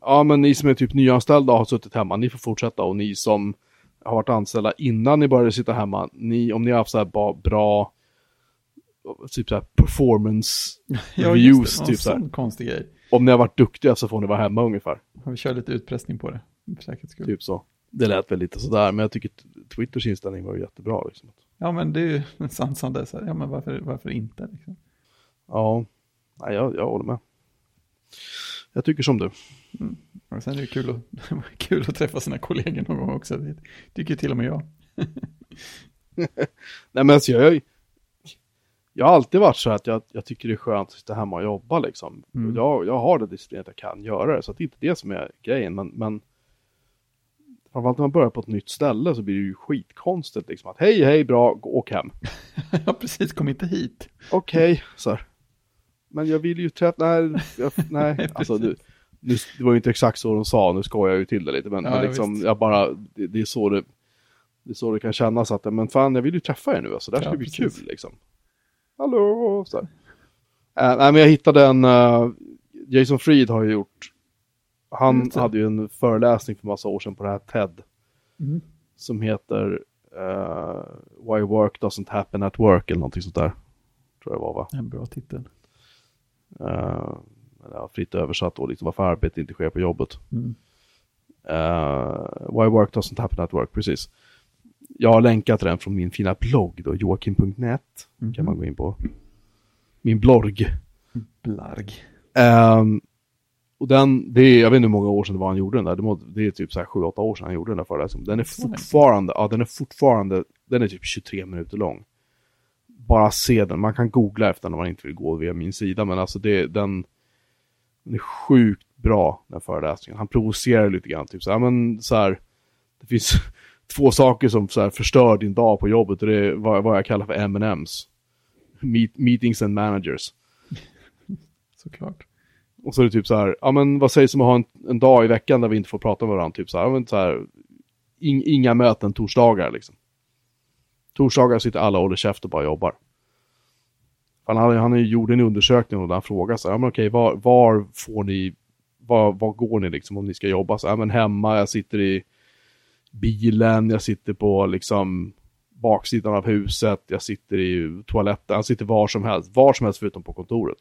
S1: ja men ni som är typ nyanställda har suttit hemma, ni får fortsätta och ni som har varit anställda innan ni började sitta hemma, ni, om ni har haft så här bra, typ så här performance
S2: Ja. Någon
S1: typ så här.
S2: konstig grej.
S1: Om ni har varit duktiga så får ni vara hemma ungefär.
S2: Vi kört lite utpressning på det, för säkerhets skull.
S1: Typ så. Det lät väl lite sådär, men jag tycker Twitters inställning var jättebra liksom.
S2: Ja, men det är ju en sansande, så här, ja men varför, varför inte liksom?
S1: Ja, nej, jag, jag håller med. Jag tycker som du.
S2: Och sen är det kul att, kul att träffa sina kollegor någon gång också, det tycker till och med jag.
S1: Nej men alltså jag, jag har alltid varit så att jag, jag tycker det är skönt att sitta hemma och jobba liksom.
S2: Mm.
S1: Jag, jag har det disciplin att jag kan göra det, så att det är inte det som är grejen. Men, men framförallt när man börjar på ett nytt ställe så blir det ju skitkonstigt liksom. Att hej, hej, bra, gå- åk hem.
S2: ja, precis, kom inte hit.
S1: Okej, så här. Men jag vill ju träffa, nej, jag, nej. alltså du, nu, det var ju inte exakt så de sa, nu skojar jag ju till det lite. Men,
S2: Ja,
S1: men liksom,
S2: visst.
S1: jag bara, det, det är så det, det är så det kan kännas att, men fan jag vill ju träffa er nu, alltså det här ska
S2: Ja,
S1: bli
S2: precis.
S1: kul liksom. Hallå, så här. Eh, nej men jag hittade en, eh, Jason Fried har ju gjort, han
S2: det.
S1: hade ju en föreläsning för massa år sedan på det här TED,
S2: Mm.
S1: som heter eh, Why Work Doesn't Happen at Work eller någonting sånt där. Tror jag var va?
S2: En bra titel.
S1: Uh, ja, fritt översatt då, liksom varför arbete inte sker på jobbet.
S2: Mm.
S1: Uh, why work doesn't happen at work, precis. Jag har länkat den från min fina blogg då, joakim.net.
S2: Mhm.
S1: Kan man gå in på. Min blogg.
S2: Blarg.
S1: Ehm, och den, det är, jag vet inte hur många år sedan det var han gjorde den där. Det, må, det är typ så här 7-8 år sedan han gjorde den där föreläsningen. Den är fortfarande, ja den är fortfarande, den är typ 23 minuter lång. Bara se den, man kan googla efter den om man inte vill gå via min sida. Men alltså det, den, den är sjukt bra den föreläsningen. Han provocerar lite grann, typ så här, men så här, det finns två saker som så här förstör din dag på jobbet och det är vad, vad jag kallar för M&M's. Meet, meetings and managers.
S2: Såklart.
S1: Och så är det typ så här, ja men vad sägs om att ha en, en dag i veckan där vi inte får prata med varandra, typ så här, ja, men så här ing, inga möten torsdagar liksom. Torsdagar sitter alla och håller käft och bara jobbar. Han, hade, han gjorde en undersökning och han frågade så här, ja men okej, var, var får ni, var, var går ni liksom om ni ska jobba? Så här, ja men hemma, jag sitter i bilen, jag sitter på liksom baksidan av huset, jag sitter i toaletten, jag sitter var som helst, var som helst förutom på kontoret.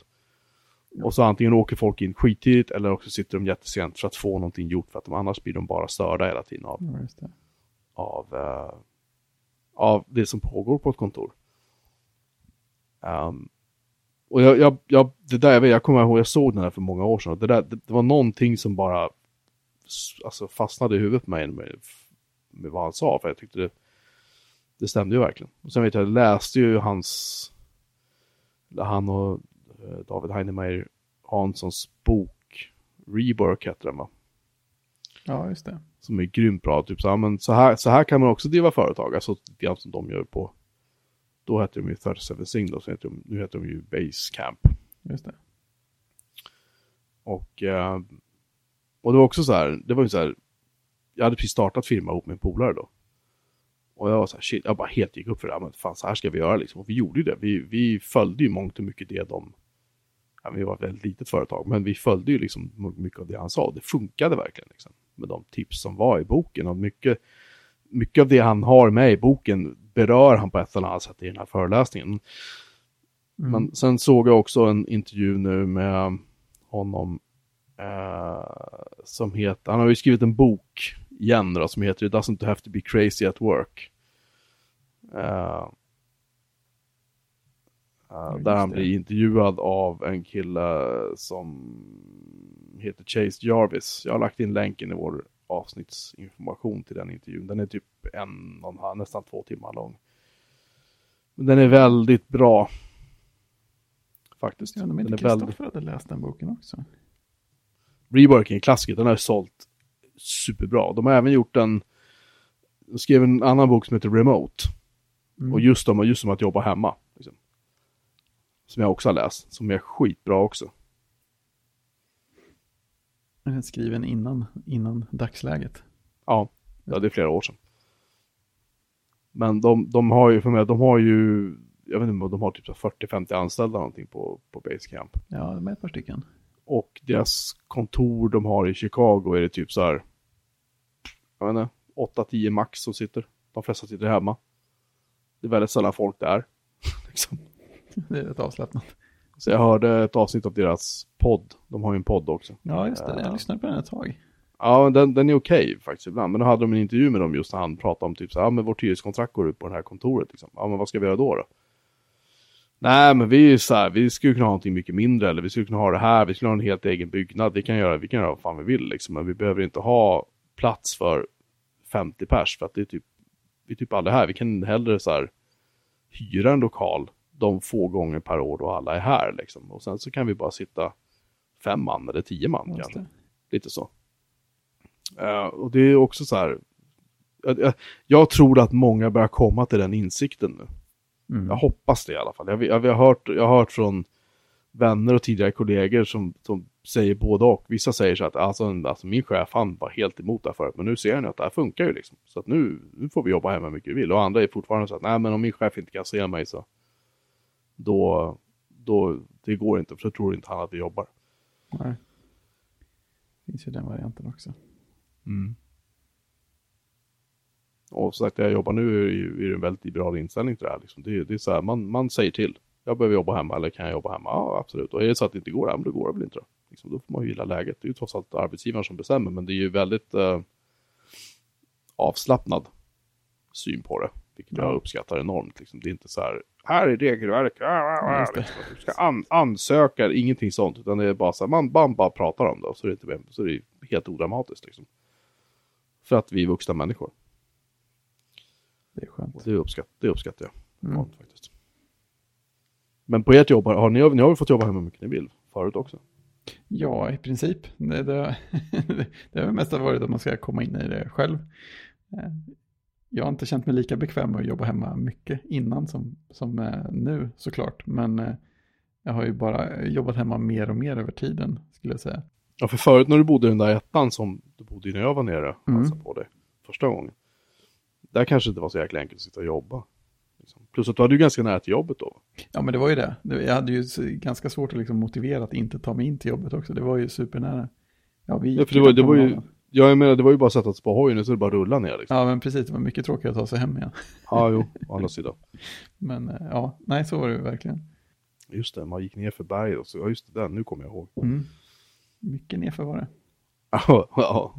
S1: Och så antingen åker folk in skittidigt eller också sitter de jättesent för att få någonting gjort för att de annars blir de bara störda hela tiden av,
S2: Ja,
S1: av, eh, av det som pågår på ett kontor. Ehm, och jag, jag, jag, det där, jag, vet, jag kommer ihåg, jag såg den här för många år sedan det, där, det, det var någonting som bara alltså, fastnade i huvudet på mig med, vad han sa, för jag tyckte det, det stämde ju verkligen. Och sen vet jag, jag läste ju hans, han och eh, David Heinemeier Hanssons bok Rework heter den va?
S2: Ja, just det.
S1: Som är grymt bra, typ så här, men så här, så här kan man också driva företag, alltså lite grann som de gör på, då hette de ju 37 Signal, så heter de, nu heter de ju Basecamp.
S2: Just det.
S1: Och, eh, och det var också så här, det var ju så här, jag hade precis startat firma ihop med en polare då. Och jag var så här, shit, jag bara helt gick upp för det här, men fan så här ska vi göra liksom. Och vi gjorde ju det, vi, vi följde ju mångt och mycket det de, ja, vi var ett väldigt litet företag, men vi följde ju liksom mycket av det han sa, det funkade verkligen liksom. Med de tips som var i boken, och mycket, mycket av det han har med i boken berör han på ett eller annat sätt i den här föreläsningen.
S2: Mm.
S1: Men sen såg jag också en intervju nu med honom eh, som heter, han har ju skrivit en bok igen då, som heter It doesn't have to be crazy at work. Eh,
S2: just
S1: där han
S2: det.
S1: blir intervjuad av en kille som heter Chase Jarvis. Jag har lagt in länken i vår avsnittsinformation till den intervjun. Den är typ en och en halv, nästan två timmar lång. Men den är väldigt bra. Faktiskt.
S2: Jag undrar om inte
S1: är väldigt...
S2: Kristoffer hade läst den boken också.
S1: Rework är en klassiker, den har ju sålt superbra. De har även gjort en, de skrev en annan bok som heter Remote.
S2: Mm.
S1: Och just om, just om att jobba hemma. Liksom. Som jag också har läst, som är skitbra också.
S2: Den är skriven innan, innan dagsläget.
S1: Ja, ja, det är flera år sedan. Men de, de har ju, för mig, de har ju, jag vet inte de har typ så här 40-50 anställda någonting på, på Basecamp.
S2: Ja, de är ett par stycken.
S1: Och deras kontor de har i Chicago är det typ så här, jag vet inte, 8-10 max som sitter. De flesta sitter hemma. Det är väldigt sällan folk där. liksom.
S2: Det är rätt avslappnat.
S1: Så jag hörde ett avsnitt av deras podd. De har ju en podd också.
S2: Ja, just det.
S1: Ja.
S2: Jag lyssnade på den ett tag.
S1: Ja, den, den är okej faktiskt ibland. Men då hade de en intervju med dem just när han pratade om typ så här, ja men vårt hyreskontrakt går ut på det här kontoret. Liksom. Ja, men vad ska vi göra då då? Nej, men vi är så här, vi skulle kunna ha någonting mycket mindre eller vi skulle kunna ha det här, vi skulle ha en helt egen byggnad. Vi kan göra, vi kan göra vad fan vi vill liksom, men vi behöver inte ha plats för 50 pers för att det är typ, vi är typ aldrig här. Vi kan hellre så här hyra en lokal de få gånger per år då alla är här liksom. Och sen så kan vi bara sitta fem man eller tio man
S2: Just
S1: kanske.
S2: det.
S1: Lite så. Eh, och det är också så här. Jag, jag, jag tror att många börjar komma till den insikten nu.
S2: Mm.
S1: Jag hoppas det i alla fall. Jag, jag, jag, har, hört, jag har hört från vänner och tidigare kollegor som, som säger både och. Vissa säger så att alltså, alltså min chef han var helt emot det här förut, men nu ser ni att det här funkar ju liksom. Så att nu, nu får vi jobba hemma hur mycket vi vill. Och andra är fortfarande så att nej men om min chef inte kan se mig så då, då det går inte, för så tror inte han att vi jobbar.
S2: Nej. Finns ju den varianten också.
S1: Och sagt, där jag jobbar nu är, det en väldigt liberal inställning till det här. Liksom. Det, det är så här, man, man säger till. Jag behöver jobba hemma eller kan jag jobba hemma? Ja, absolut. Och är det så att det inte går, ja, men då går det väl inte. Då, liksom, då får man ju gilla läget. Det är ju trots allt arbetsgivaren som bestämmer, men det är ju väldigt eh, avslappnad syn på det. Vilket
S2: Ja.
S1: jag uppskattar enormt. Liksom. Det är inte så här, här är regelverk,
S2: Just det.
S1: liksom. du ska an, ansöka, ingenting sånt. Utan det är bara så här, man, man bara pratar om det och så är det, inte, så är det helt odramatiskt. Liksom. För att vi är vuxna människor.
S2: Det är skönt.
S1: Och det, uppskatt, det uppskattar jag.
S2: Mm.
S1: Ja, faktiskt. Men på ert jobb, har, har ni, ni har väl fått jobba hemma hur mycket ni vill förut också?
S2: Ja, i princip. Det, det, det har mest varit att man ska komma in i det själv. Eh, Jag har inte känt mig lika bekväm med att jobba hemma mycket innan som, som eh, nu såklart. Men eh, jag har ju bara jobbat hemma mer och mer över tiden skulle jag säga.
S1: Ja, för förut när du bodde i den där ettan som du bodde i när jag var nere och
S2: Mm.
S1: på dig första gången. Där kanske det inte var så jäkla enkelt att sitta och jobba. Liksom. Plus att du hade ju ganska nära till jobbet då.
S2: Ja, men det var ju det. Jag hade ju ganska svårt att liksom motivera att inte ta mig in till jobbet också. Det var ju supernära. Ja, vi
S1: Ja, för det var, det var ju, ja, jag menar, det var ju bara att sätta sig på hojen och så det bara rulla ner liksom.
S2: Ja, men precis. Det var mycket tråkigare att ta sig hem igen.
S1: Ja, jo, å andra sidan.
S2: Men eh, ja, nej, så var det verkligen.
S1: Just det, man gick ner för berget och så, ja just det, där, nu kommer jag ihåg.
S2: Mm. Mycket nerför var det.
S1: Ja, ja.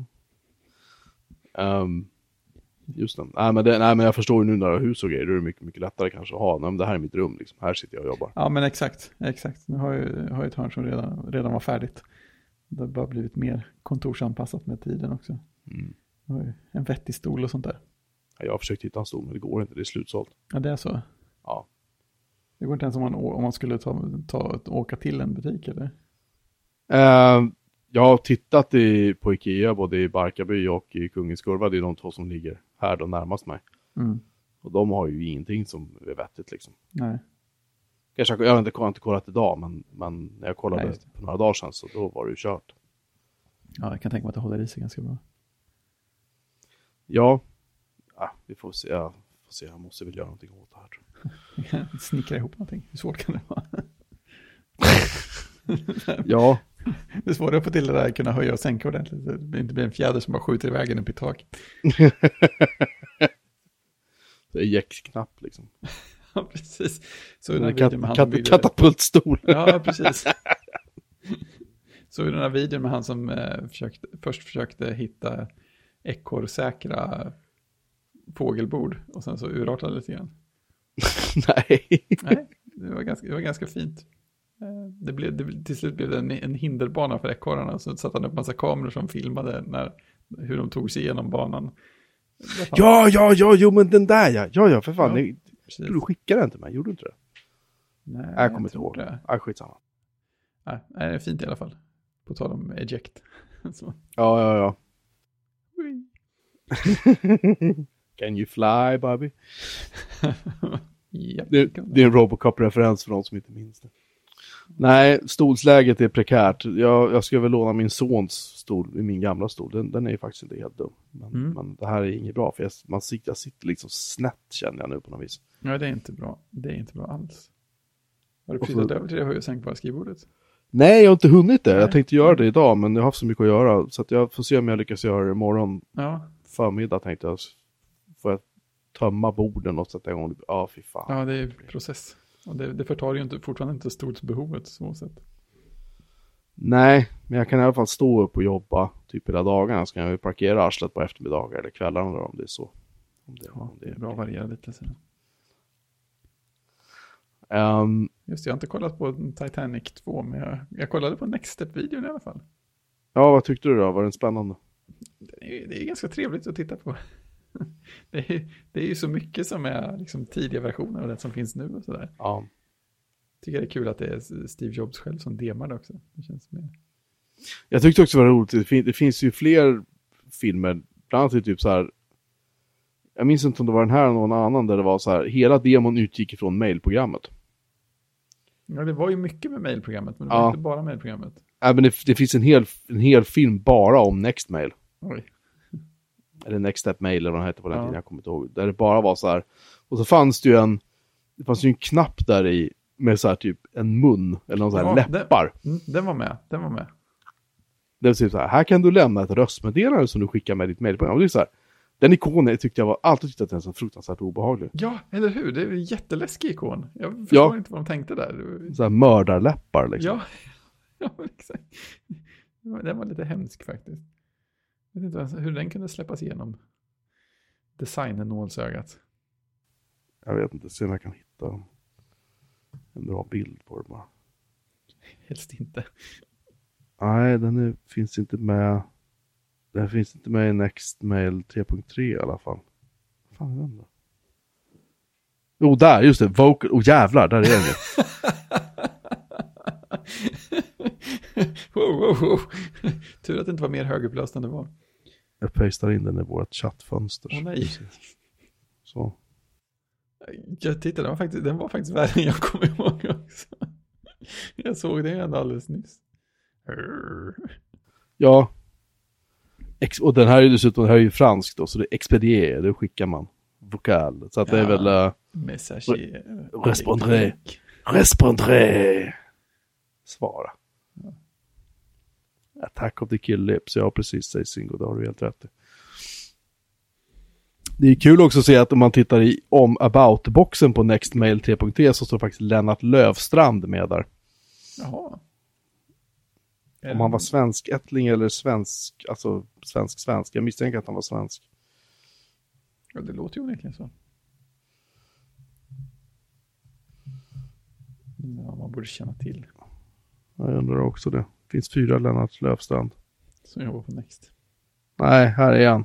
S1: Just det. Nej men, det. nej men jag förstår ju nu när du har hus och grejer, då är det mycket, mycket lättare kanske att ha. Nej, men det här är mitt rum, liksom. här sitter jag och jobbar.
S2: Ja, men exakt. exakt. Nu har jag, har jag ett hörn som redan, redan var färdigt. Det har bara blivit mer kontorsanpassat med tiden också.
S1: Mm.
S2: Jag har ju en vettig stol och sånt där.
S1: Ja, Jag har försökt hitta en stol, men det går inte, det är slutsålt.
S2: Ja, det är så.
S1: Ja.
S2: Det går inte ens om man, om man skulle ta, ta, åka till en butik eller?
S1: Ehm, jag har tittat i, på Ikea, både i Barkarby och i Kungens Kurva, det är de två som ligger här då närmast mig.
S2: Mm.
S1: Och de har ju ingenting som är vettigt liksom.
S2: Nej.
S1: Kanske, jag har inte, jag har inte kollat idag, men, men när jag kollade
S2: Nej,
S1: för några dagar sedan så då var det ju kört.
S2: Ja, jag kan tänka mig att det håller i sig ganska bra.
S1: Ja, jag jag. Ja, vi får se. Ja, får se. Jag måste väl göra någonting åt det här. jag.
S2: Snickra ihop någonting. Hur svårt kan det vara?
S1: Ja,
S2: Det är svårare att få till det där, kunna höja och sänka ordentligt. Det inte blir en fjäder som bara skjuter iväg en upp i tak.
S1: det är jäckknapp liksom.
S2: Ja, precis. Så
S1: Den här
S2: videon med han som byggde...
S1: katapultstol.
S2: Ja, precis. Så i den här videon med han som eh, försökte, först försökte hitta ekorrsäkra fågelbord och sen så urartade det lite grann.
S1: Nej.
S2: Nej, det var ganska, det var ganska fint. Eh, Det blev, det, till slut blev det en, en hinderbana för ekorrarna, så satte han upp massa kameror som filmade när, hur de tog sig igenom banan.
S1: Ja, ja, ja, jo men den där ja. Ja, ja, för fan.
S2: Ja, precis.
S1: Du skickade den till mig, gjorde du inte det?
S2: Nej,
S1: Jag kommer inte ihåg.
S2: det.
S1: Nej, skitsamma.
S2: Nej, nej, det är fint i alla fall. På tal om eject.
S1: Ja, ja, ja. Can you fly, Bobby?
S2: Japp,
S1: Det, det är en Robocop-referens för de som inte minns det. Nej, stolsläget är prekärt. Jag, jag ska väl låna min sons stol i min gamla stol. Den, den är ju faktiskt inte helt dum. Men,
S2: Mm.
S1: men det här är inget bra för jag, man sitter, jag sitter liksom snett känner jag nu på något vis.
S2: Nej, det är inte bra. Det är inte bra alls. Har du flyttat över till det höj och sänkbara skrivbordet?
S1: Nej, jag har inte hunnit det.
S2: Nej.
S1: Jag tänkte göra det idag, men jag har haft så mycket att göra. Så att jag får se om jag lyckas göra det imorgon
S2: Ja,
S1: förmiddag tänkte jag. Får jag tömma borden och sätta igång. Ja, fy fan.
S2: ja det är process. Och det, det förtar ju inte, fortfarande inte stolsbehovet så sett.
S1: Nej, men jag kan i alla fall stå upp och jobba typ hela dagarna. Så kan jag ju parkera arslet på eftermiddagar eller kvällarna om det är så. Om det,
S2: Ja,
S1: om
S2: det är bra att variera lite. Så.
S1: Ehm,
S2: Just det, jag har inte kollat på Titanic 2, men jag, jag kollade på Next Step-videon i alla fall.
S1: ja, vad tyckte du då? Var den spännande?
S2: Det är, det är ganska trevligt att titta på. Det är, det är ju så mycket som är liksom tidiga versioner av det som finns nu och sådär.
S1: Ja.
S2: Tycker det är kul att det är Steve Jobs själv som demar det också. Det känns mer...
S1: Jag tyckte också det var roligt. Det, fin- det finns ju fler filmer. Bland annat typ så här. Jag minns inte om det var den här eller någon annan där det var så här. Hela demon utgick ifrån mailprogrammet.
S2: Ja, det var ju mycket med mailprogrammet, men det var
S1: Ja.
S2: inte bara mailprogrammet.
S1: Även det, det finns en hel, en hel film bara om Nextmail.
S2: Oj.
S1: Eller Next Step Mail eller vad den hette på den
S2: Ja.
S1: tiden, jag kommer inte ihåg. Där det bara var så här. Och så fanns det ju en, det fanns ju en knapp där i med så här typ en mun eller någon så här
S2: Ja,
S1: läppar.
S2: Mm, den var med, den var med.
S1: Det är typ så här, här kan du lämna ett röstmeddelande som du skickar med ditt mailprogram. Och det är så här, den ikonen tyckte jag var, alltid tyckte att den var så fruktansvärt obehaglig.
S2: Ja, eller hur? Det är en jätteläskig ikon. Jag förstår
S1: Ja.
S2: inte vad de tänkte där.
S1: Så här mördarläppar liksom.
S2: Ja, ja exakt. Den var- Den var lite hemsk faktiskt. Vet inte hur den kunde släppas igenom. Designen nålsögat.
S1: Jag vet inte, se om jag kan hitta en bra bild på det bara.
S2: Helst inte.
S1: Nej, den är, finns inte med. Den finns inte med i Nextmail 3.3 i alla fall. Vad fan är den då? Jo, där, just det. Vocal. Oh jävlar, där är den ju.
S2: wow, wow, wow. Tur att det inte var mer högupplöst än det var.
S1: Jag pastar in den i vårt chattfönster.
S2: Åh nej.
S1: Så.
S2: Jag tittade, den var faktiskt, den var faktiskt värre än jag kommer ihåg också. Jag såg den ändå alldeles nyss.
S1: Ja. Ex och den här är dessutom, här är ju fransk då, så det är expedier, det skickar man. Vokal. Så att det är
S2: Ja.
S1: väl uh,
S2: Messager.
S1: Respondré. respondré. Svara. Attack of the Kill Lips, ja precis, säger Singo, det har du helt rätt i. Det är kul också att se att om man tittar i om about-boxen på Nextmail 3.3 så står faktiskt Lennart Lövstrand med där.
S2: Jaha.
S1: Om han var svenskättling eller svensk, alltså svensk-svensk. Jag misstänker att han var svensk.
S2: Ja, det låter ju onekligen så. Ja, man borde känna till.
S1: Jag undrar också det. Finns fyra Lennart Lövstrand.
S2: Som jobbar på Next.
S1: Nej, här är han.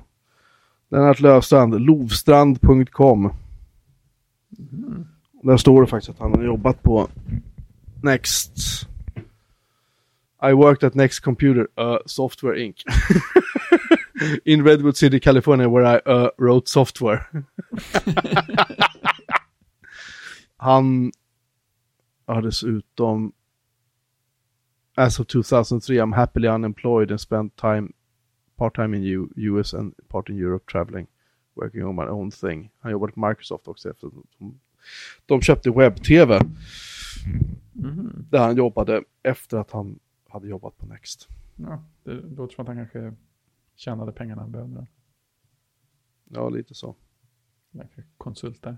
S1: Lennart Lövstrand, lovstrand.com. Där står det faktiskt att han har jobbat på Next. I worked at Next Computer uh, Software Inc. In Redwood City, California where I uh, wrote software. han har dessutom As of 2003 I'm happily unemployed and spent time part-time in U US and part in Europe traveling. working on my own thing. Han jobbade på Microsoft också efter att de, de köpte webb-tv.
S2: Mhm.
S1: Där han jobbade efter att han hade jobbat på Next.
S2: Ja, det låter som att han kanske tjänade pengarna han behövde.
S1: Ja, lite så.
S2: Konsult där.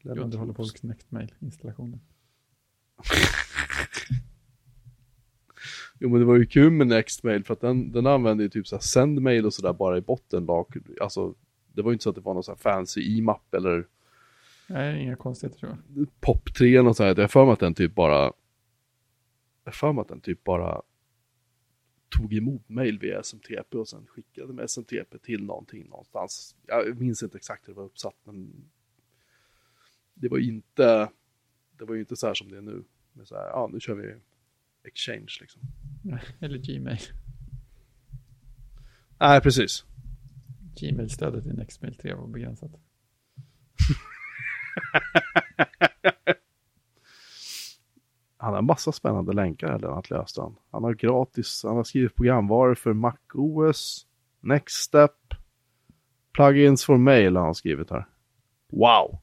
S1: Lennart
S2: underhåller folks Nextmail-installationer.
S1: Jo men det var ju kul med Nextmail för att den, den använde ju typ så här sendmail och sådär bara i botten. Alltså det var ju inte så att det var någon så här fancy e-mapp eller
S2: Nej, inga konstigheter tror jag.
S1: pop 3 och så här. Jag för mig att den typ bara Jag för mig att den typ bara tog emot mail via SMTP och sen skickade med SMTP till någonting någonstans. Jag minns inte exakt hur det var uppsatt men det var ju inte det var ju inte så här som det är nu. Med så här, ja nu kör vi exchange liksom.
S2: Eller Gmail.
S1: Nej, precis.
S2: Gmail-stödet i Nextmail 3 var begränsat.
S1: Han har en massa spännande länkar här, Lennart Löfstrand. Han har gratis, han har skrivit programvaror för MacOS, Nextstep, plugins for mail har han skrivit här. Wow!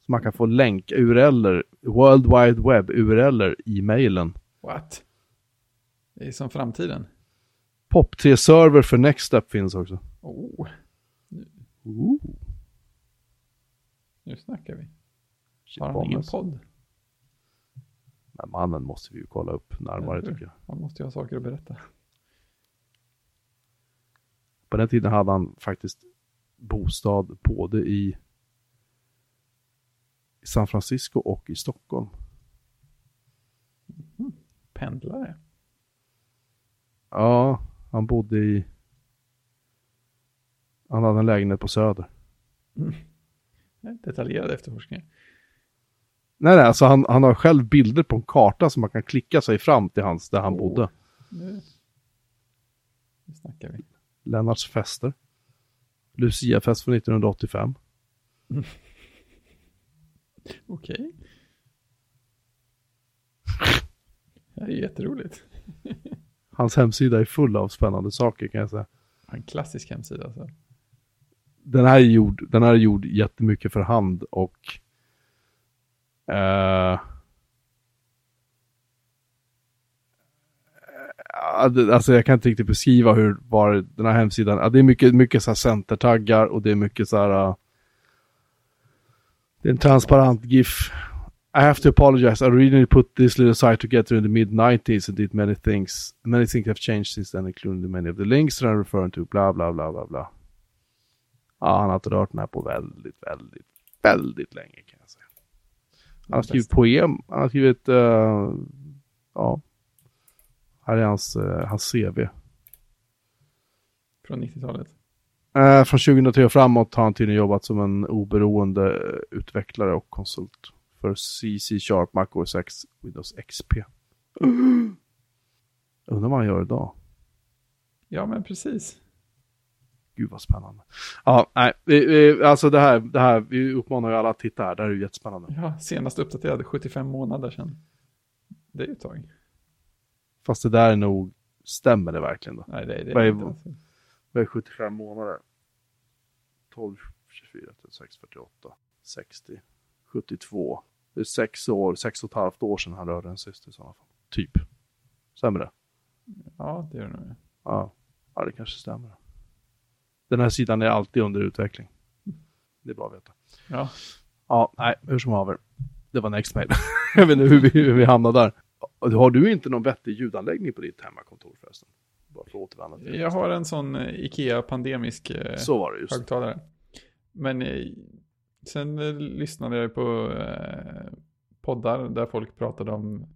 S1: Så man kan få länk, URLer, World Wide Web, URLer i mailen.
S2: What? Det är som framtiden.
S1: POP3-server för Nextstep finns också.
S2: Oh,
S1: Ooh.
S2: nu snackar vi.
S1: Shit,
S2: Har han ingen podd?
S1: Den mannen måste vi ju kolla upp närmare
S2: hur?
S1: tycker jag.
S2: Han måste ju ha saker att berätta.
S1: På den tiden hade han faktiskt bostad både i San Francisco och i Stockholm.
S2: Pendlare.
S1: Ja, han bodde i... Han hade en lägenhet på Söder.
S2: Detaljerad efterforskning.
S1: Nej, nej, alltså han, han har själv bilder på en karta som man kan klicka sig fram till hans, där han
S2: Åh.
S1: bodde.
S2: Nu, nu snackar vi.
S1: Lennarts fester. Luciafest från 1985.
S2: Okej. Det här är jätteroligt.
S1: Hans hemsida är full av spännande saker kan jag säga.
S2: En klassisk hemsida alltså.
S1: Den här är gjord, den här är gjord jättemycket för hand och eh, det- Alltså jag kan inte riktigt beskriva hur var den här hemsidan, det är mycket, mycket så här centertaggar och det är mycket så här eh, Det är en transparent GIF. I have to apologize. I originally put this little site together in the mid 90s and did many things. Many things have changed since then, including the many of the links that I'm referring to. Bla bla bla bla bla. Ja, han har inte rört den här på väldigt, väldigt, väldigt länge kan jag säga. Han har skrivit poem, han har skrivit, eh, ja. Här är hans, eh, hans CV.
S2: Från 90-talet.
S1: Eh, från 2003 och framåt har han tydligen jobbat som en oberoende utvecklare och konsult för CC Sharp, Mac OS X, Windows XP. Undrar vad han gör idag.
S2: Ja, men precis.
S1: Gud vad spännande. Ja, nej, alltså det här, det här, vi uppmanar ju alla att titta här, det här är ju jättespännande.
S2: Ja, senast uppdaterad 75 månader sedan. Det är ju ett tag.
S1: Fast det där är nog, stämmer det verkligen då?
S2: Nej, det, det
S1: Vad
S2: är
S1: är-
S2: inte alltså.
S1: Vad är 75 månader? 12, 24, 36, 48, 60, 72. Det är sex år, sex och ett halvt år sedan han rörde en sist i sådana fall. Typ. Stämmer det?
S2: Ja, det gör det nog.
S1: Ja. ja, det kanske stämmer. Den här sidan är alltid under utveckling. Det är bra att veta.
S2: Ja,
S1: Ja, nej, hur som haver. Det var Nextmail. Jag vet inte hur vi, hur vi hamnade där. Har du inte någon vettig ljudanläggning på ditt hemmakontor förresten? Bara för att återvända till
S2: jag har en sån eh, Ikea pandemisk eh,
S1: Så var det just.
S2: högtalare. Men eh, sen eh, lyssnade jag på eh, poddar där folk pratade om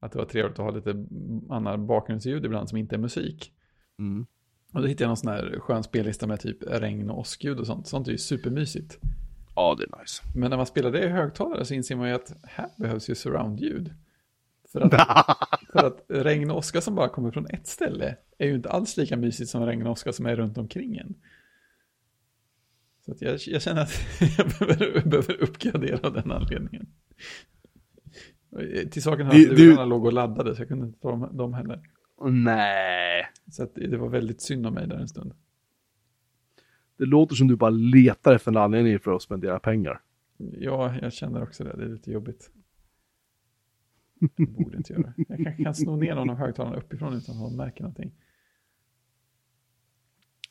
S2: att det var trevligt att ha lite annan bakgrundsljud ibland som inte är musik.
S1: Mm.
S2: Och då hittade jag någon sån här skön spellista med typ regn och åskljud och sånt. Sånt är ju supermysigt.
S1: Ja, det är nice.
S2: Men när man spelar det i högtalare så inser man ju att här behövs ju surroundljud. För att, för att regn och åska som bara kommer från ett ställe är ju inte alls lika mysigt som regn och åska som är runt omkring en. Så jag, jag känner att jag behöver, behöver uppgradera av den anledningen. Till saken hör att lurarna låg och laddade så jag kunde inte ta dem, dem heller.
S1: Nej.
S2: Så det var väldigt synd om mig där en stund.
S1: Det låter som du bara letar efter en anledning för att spendera pengar.
S2: Ja, jag känner också det. Det är lite jobbigt. Det borde inte göra. Jag kanske kan sno ner någon av högtalarna uppifrån utan att de märker någonting.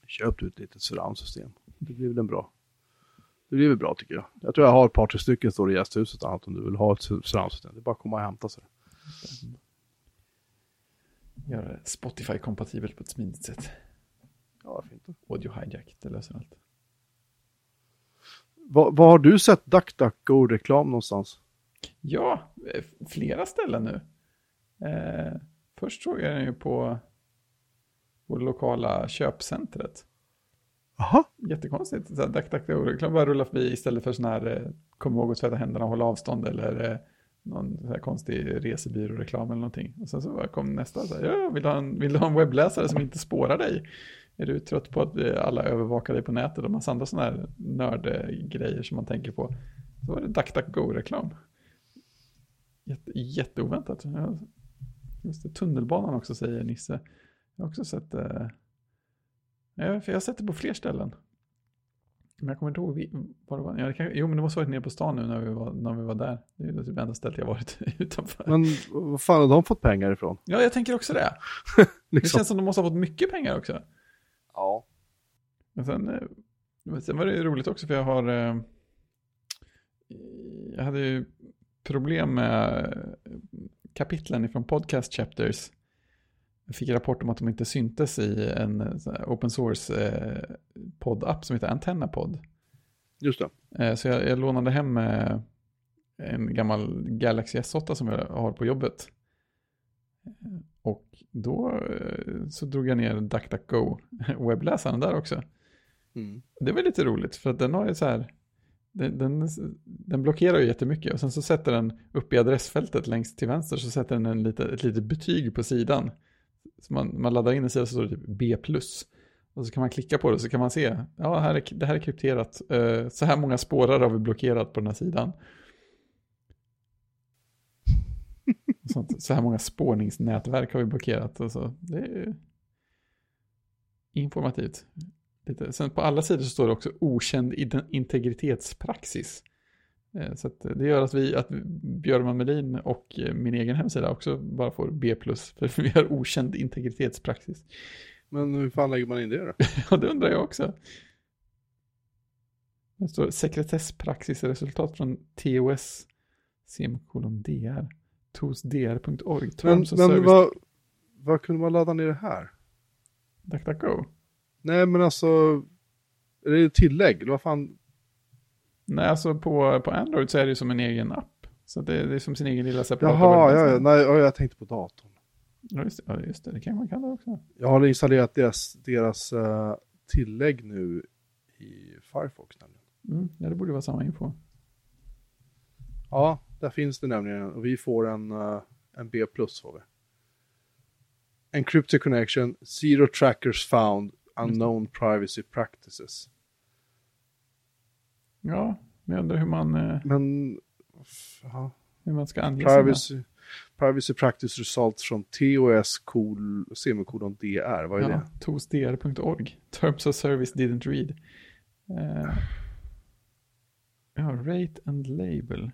S1: Köp du ett litet surroundsystem. Det blir väl en bra. Det blir väl bra tycker jag. Jag tror jag har ett par, tre stycken står i gästhuset annat om du vill ha ett surroundsystem. Det är bara att komma och hämta sig.
S2: Göra det Spotify-kompatibelt på ett smidigt sätt.
S1: Ja, varför inte?
S2: Audio hijack, det löser allt.
S1: Var har du sett DuckDuckGo-reklam någonstans?
S2: Ja, eh, flera ställen nu. Eh, först såg jag den ju på, det lokala köpcentret.
S1: Aha.
S2: Jättekonstigt. Så här, DuckDuckGo-reklam bara rullar förbi istället för sån här eh, kom ihåg att tvätta händerna och hålla avstånd eller eh, någon så här konstig resebyråreklam eller någonting. Och sen så kom nästa så här, ja, vill du, ha en, vill du ha en webbläsare som inte spårar dig? Är du trött på att eh, alla övervakar dig på nätet och massa andra sådana här nördgrejer som man tänker på? Så var det DuckDuckGo-reklam. Jätte, jätteoväntat. Just det, tunnelbanan också säger Nisse. Jag har också sett det. Ja, för jag har sett det på fler ställen. Men jag kommer inte ihåg var det var. Ja, det kan, jo, men det måste ha varit nere på stan nu när vi var, när vi var där. Det är det typ enda stället jag varit utanför.
S1: Men vad fan har de fått pengar ifrån?
S2: Ja, jag tänker också det. Det
S1: Liksom.
S2: känns som de måste ha fått mycket pengar också.
S1: Ja.
S2: Men sen, eh, sen var det ju roligt också för jag har... eh, Jag hade ju problem med eh, kapitlen ifrån podcast chapters. Jag fick rapport om att de inte syntes i en eh, open source eh, poddapp som heter Antenna Pod.
S1: Just det.
S2: Eh, Så jag, jag lånade hem en gammal Galaxy S8 som jag har på jobbet. Och då så drog jag ner DuckDuckGo webbläsaren där också.
S1: Mm.
S2: Det var lite roligt för att den har ju så här, den, den, den blockerar ju jättemycket och sen så sätter den upp i adressfältet längst till vänster så sätter den en lite, ett litet betyg på sidan. Så man, man laddar in en sida så står det typ B+. Och så kan man klicka på det så kan man se, ja här är, det här är krypterat, eh, så här många spårar har vi blockerat på den här sidan. Sånt, så här många spårningsnätverk har vi blockerat. Och så. Det är informativt. Lite. Sen på alla sidor så står det också okänd integritetspraxis. Eh, Så det gör att vi, att Björn Melin och eh, min egen hemsida också bara får B+, för vi har okänd integritetspraxis.
S1: Men hur fan lägger man in det då?
S2: Ja, det undrar jag också. Det står sekretesspraxisresultat från TOS semikolon DR. tosdr.org.
S1: Men, men vad, vad kunde man ladda ner det här?
S2: DuckDuckGo.
S1: Nej men alltså, är det tillägg? Vad fan?
S2: Nej, alltså på, på Android så är det ju som en egen app. Så det, det är som sin egen lilla separata
S1: Jaha, ja, ja, nej, ja, jag tänkte på datorn.
S2: Ja, just det. Ja, just det. Det kan man kalla det också.
S1: Jag har installerat deras, deras eh, tillägg nu i Firefox nämligen.
S2: Mm, ja, det borde vara samma info.
S1: Ja, där finns det nämligen och vi får en, eh, en B plus får vi. Encrypted connection, zero trackers found, unknown privacy practices.
S2: Ja, men jag undrar hur man, eh,
S1: Men, ja,
S2: hur man ska ange sina.
S1: privacy, privacy practice results from TOS kol, semikolon DR, vad är
S2: Ja,
S1: det?
S2: tosdr.org. Terms of service didn't read. Eh, ja, rate and label.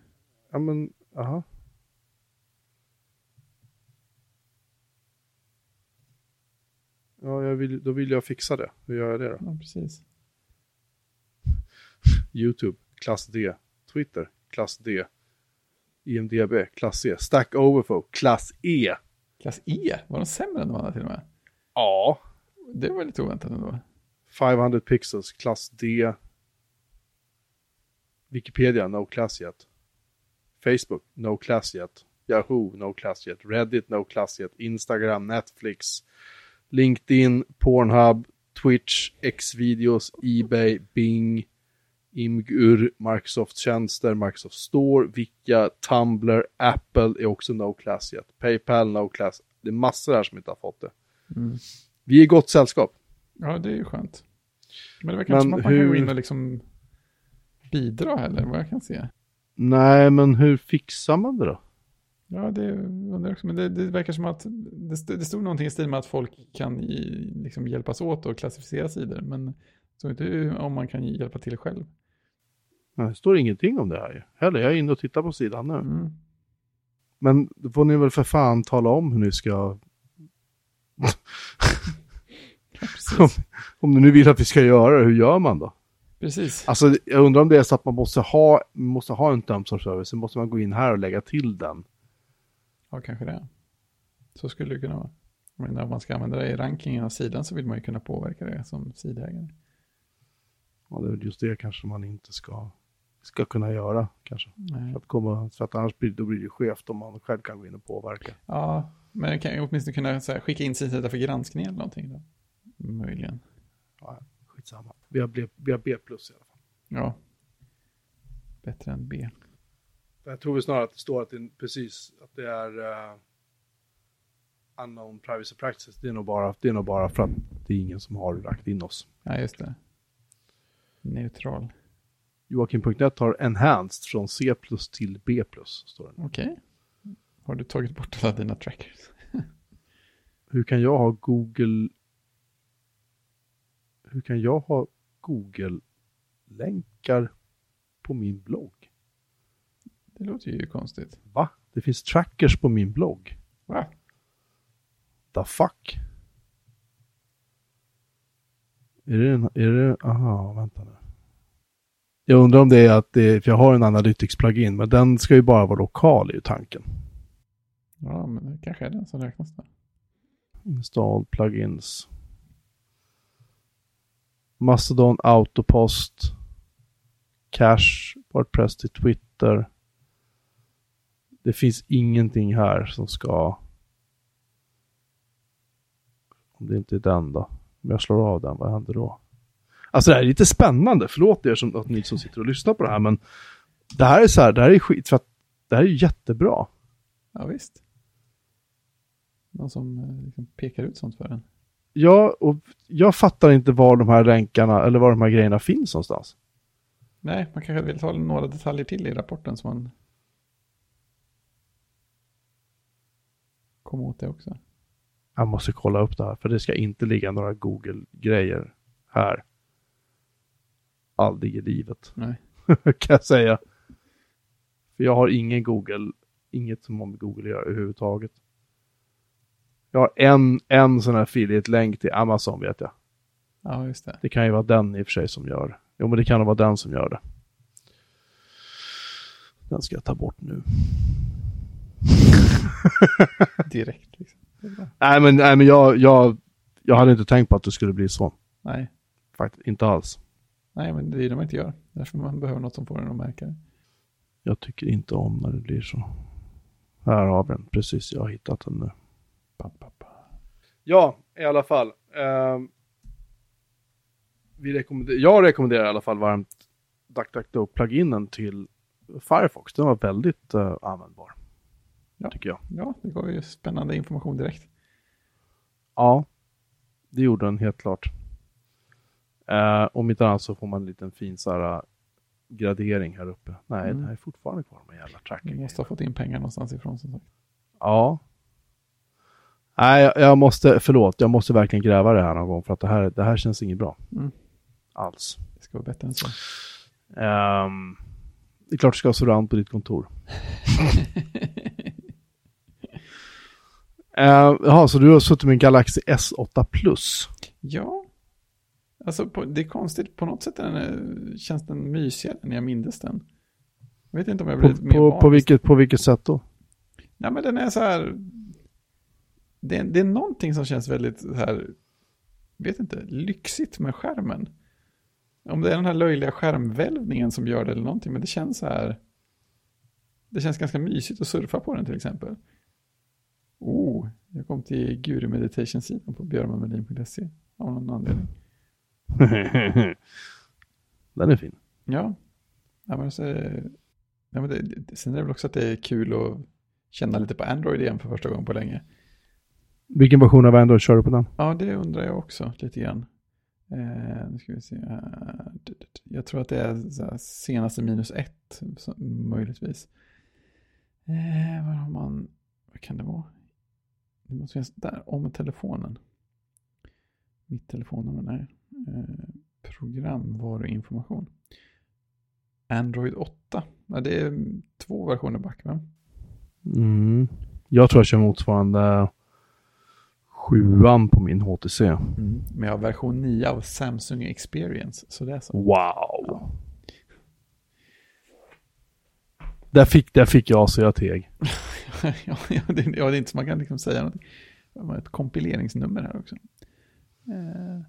S1: Ja men, aha. Ja, vill, då vill jag fixa det. Hur gör jag det då?
S2: Ja, precis.
S1: YouTube, klass D. Twitter, klass D. IMDB, klass C. Stack Overflow, klass E.
S2: Klass E, var de sämre än de andra till och med?
S1: Ja.
S2: Det var lite oväntat ändå.
S1: 500 pixels, klass D. Wikipedia, no class yet. Facebook, no class yet. Yahoo, no class yet. Reddit, no class yet. Instagram, Netflix. LinkedIn, Pornhub, Twitch, Xvideos, Ebay, Bing, Imgur, Microsoft-tjänster, Microsoft Store, Vika, Tumblr, Apple är också no class yet. Paypal, no class. Det är massor här som inte har fått det.
S2: Mm.
S1: Vi är i gott sällskap.
S2: Ja, det är ju skönt. Men det verkar inte som att man kan gå
S1: hur-
S2: in och liksom bidra heller, vad jag kan se.
S1: Nej, men hur fixar man det då?
S2: Ja, det undrar jag också. Men det, det verkar som att det, st- det stod någonting i stil med att folk kan i, liksom hjälpas åt och klassificera sidor. Men Så vet du om man kan hjälpa till själv.
S1: Det står ingenting om det här ju. Heller, jag är inne och tittar på sidan nu.
S2: Mm.
S1: Men då får ni väl för fan tala om hur ni ska...
S2: Ja, precis.
S1: Om ni nu vill att vi ska göra det, hur gör man då?
S2: precis.
S1: Alltså jag undrar om det är så att man måste ha, måste ha en terms så måste man gå in här och lägga till den.
S2: Ja, kanske det. Så skulle det kunna vara. Men om man ska använda det i rankingen av sidan så vill man ju kunna påverka det som sidägare.
S1: Ja, det är just det kanske man inte ska, ska kunna göra kanske.
S2: Nej.
S1: För att, komma, för att annars blir, då blir det ju skevt om man själv kan gå in och påverka.
S2: Ja, men kan jag åtminstone kunna här, skicka in sidor för granskning eller någonting då? Möjligen.
S1: Ja, skitsamma. Vi har, B, vi har B plus i alla fall.
S2: Ja. Bättre än B.
S1: Jag tror väl snarare att det står att det, precis, att det är uh, unknown privacy practices. Det är, nog bara, det är nog bara för att det är ingen som har lagt in oss.
S2: Ja, just det. Neutral.
S1: Joakim.net har enhanced från C plus till B plus.
S2: Okej. Har du tagit bort alla dina trackers?
S1: Hur kan jag ha Google... Hur kan jag ha Google-länkar på min blogg?
S2: Det låter ju konstigt.
S1: Va? Det finns trackers på min blogg.
S2: Va?
S1: The fuck? Är det en, är det, aha, vänta nu. Jag undrar om det är att det för jag har en Analytics-plugin, men den ska ju bara vara lokal är ju tanken.
S2: Ja, men det kanske är den som räknas då.
S1: Install plugins. Mastodon, Autopost, Cache, Wordpress till Twitter. Det finns ingenting här som ska... Om det inte är den då. Om jag slår av den, vad händer då? Alltså det här är lite spännande, förlåt er som, att ni som sitter och lyssnar på det här, men det här är så här, det här är skit, för att det här är jättebra.
S2: Ja, visst. Någon som eh, liksom pekar ut sånt för en.
S1: Ja, och jag fattar inte var de här länkarna, eller var de här grejerna finns någonstans.
S2: Nej, man kanske vill ta några detaljer till i rapporten så man kommer åt det också.
S1: Jag måste kolla upp det här, för det ska inte ligga några Google-grejer här. Aldrig i livet,
S2: Nej.
S1: kan jag säga. För jag har ingen Google, inget som har med Google att göra överhuvudtaget. Jag har en, en sån här affiliate-länk till Amazon vet jag.
S2: Ja, just det.
S1: Det kan ju vara den i och för sig som gör. Jo, men det kan vara den som gör det. Den ska jag ta bort nu.
S2: Direkt liksom.
S1: Nej, men, nej, men jag, jag, jag hade inte tänkt på att det skulle bli så.
S2: Nej.
S1: Faktiskt inte alls.
S2: Nej, men det är det man inte gör. Därför man behöver något som får en att märka det.
S1: Jag tycker inte om när det blir så. Här har vi den. Precis, jag har hittat den nu.
S2: Pa, pa, pa.
S1: Ja, i alla fall. ehm, vi rekommenderar, jag rekommenderar i alla fall varmt DuckDuckDo-pluginen till Firefox. Den var väldigt eh, användbar.
S2: Ja.
S1: Tycker jag.
S2: Ja, det gav ju spännande information direkt.
S1: Ja, det gjorde den helt klart. Uh, om inte annat så får man en liten fin så uh, gradering här uppe. Nej,
S2: Mm.
S1: det här är fortfarande kvar med jävla tracking.
S2: måste ha fått in pengar någonstans ifrån som sagt.
S1: Ja. Nej, jag, jag måste, förlåt, jag måste verkligen gräva det här någon gång för att det här, det här känns inget bra.
S2: Mm.
S1: Alls.
S2: Det ska vara bättre än så.
S1: Ehm, det är klart du ska ha surround på ditt kontor. Uh, jaha, så du har suttit med en Galaxy S8 Plus?
S2: ja, alltså på, det är konstigt. På något sätt den, eh, känns den mysigare än jag mindes den. Jag vet inte om jag
S1: På,
S2: blivit mer
S1: på, på, vilket, på vilket sätt då?
S2: Nej, men den är så här. Det, det är någonting som känns väldigt så här. Vet inte, lyxigt med skärmen. Om det är den här löjliga skärmvälvningen som gör det eller någonting, men det känns så här. Det känns ganska mysigt att surfa på den till exempel. Oh, jag kom till Guru Meditation-sidan på björnmanmelin.se av någon anledning.
S1: Den är fin.
S2: Ja, ja men, så, ja, men det, sen är det väl också att det är kul att känna lite på Android igen för första gången på länge.
S1: Vilken version av Android kör du på den?
S2: Ja, det undrar jag också lite grann. Eh, nu ska vi se. Jag tror att det är senaste minus ett, möjligtvis. Eh, vad har man? Vad kan det vara? Det måste finnas där, om telefonen. Mitt telefonnummer, nej. Eh, Programvaruinformation. Android 8. Ja, det är två versioner back va?
S1: Mm. Jag tror jag kör motsvarande sjuan på min HTC.
S2: Mm. Men jag har version 9 av Samsung Experience. Så det är så.
S1: Wow!
S2: Ja.
S1: Där, fick, där fick jag så jag teg.
S2: ja, ja, det, ja, det är inte så man kan liksom säga någonting. Det var ett kompileringsnummer här också. Eh,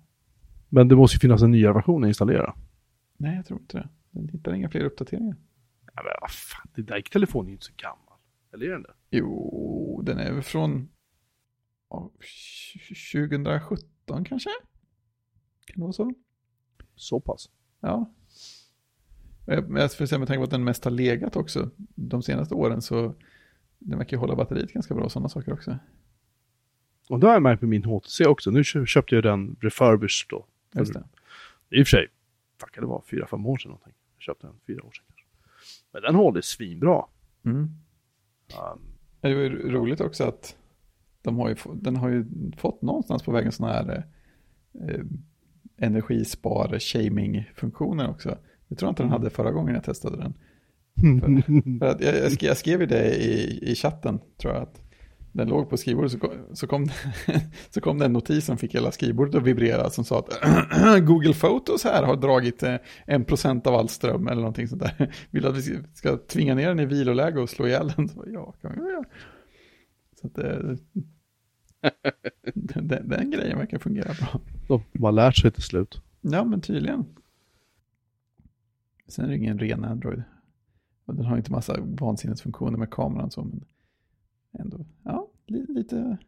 S1: Men det måste ju finnas en nyare version att installera.
S2: nej, jag tror inte det. Den hittar inga fler uppdateringar.
S1: Ja, men vad fan, det där telefonen är ju inte så gammal. Eller är den det?
S2: Jo, den är väl från ja, 2017 kanske? Kan det vara så?
S1: Så pass.
S2: Ja. Eh, Men jag får säga med tanke på att den mest har legat också de senaste åren så den verkar ju hålla batteriet ganska bra och sådana saker också.
S1: Och då har jag märkt på min HTC också. Nu kö- köpte jag den refurbished då.
S2: Just det.
S1: I och för sig, vad kan det vara, fyra, fem år sedan någonting. Jag köpte den fyra år sedan kanske. Men den håller svinbra.
S2: Mm.
S1: Um,
S2: Det var ju roligt också att de har ju, den har ju fått någonstans på vägen sådana här eh, energispar-shaming-funktioner också. Jag tror inte den hade förra gången jag testade den. För att jag, jag, skrev, jag skrev ju det i, i chatten, tror jag. att Den låg på skrivbordet så kom, så kom, så kom det en notis som fick hela skrivbordet att vibrera som sa att Google Photos här har dragit eh, en procent av all ström eller någonting sånt där. Vill att vi ska- tvinga ner den i viloläge och slå ihjäl den? Så, ja, kan vi göra. Så att eh, den, den grejen verkar fungera bra.
S1: de har lärt sig till slut.
S2: Ja, men tydligen. Sen är det ingen ren Android. Den har inte massa vansinnesfunktioner med kameran så, men ändå, ja, li, lite,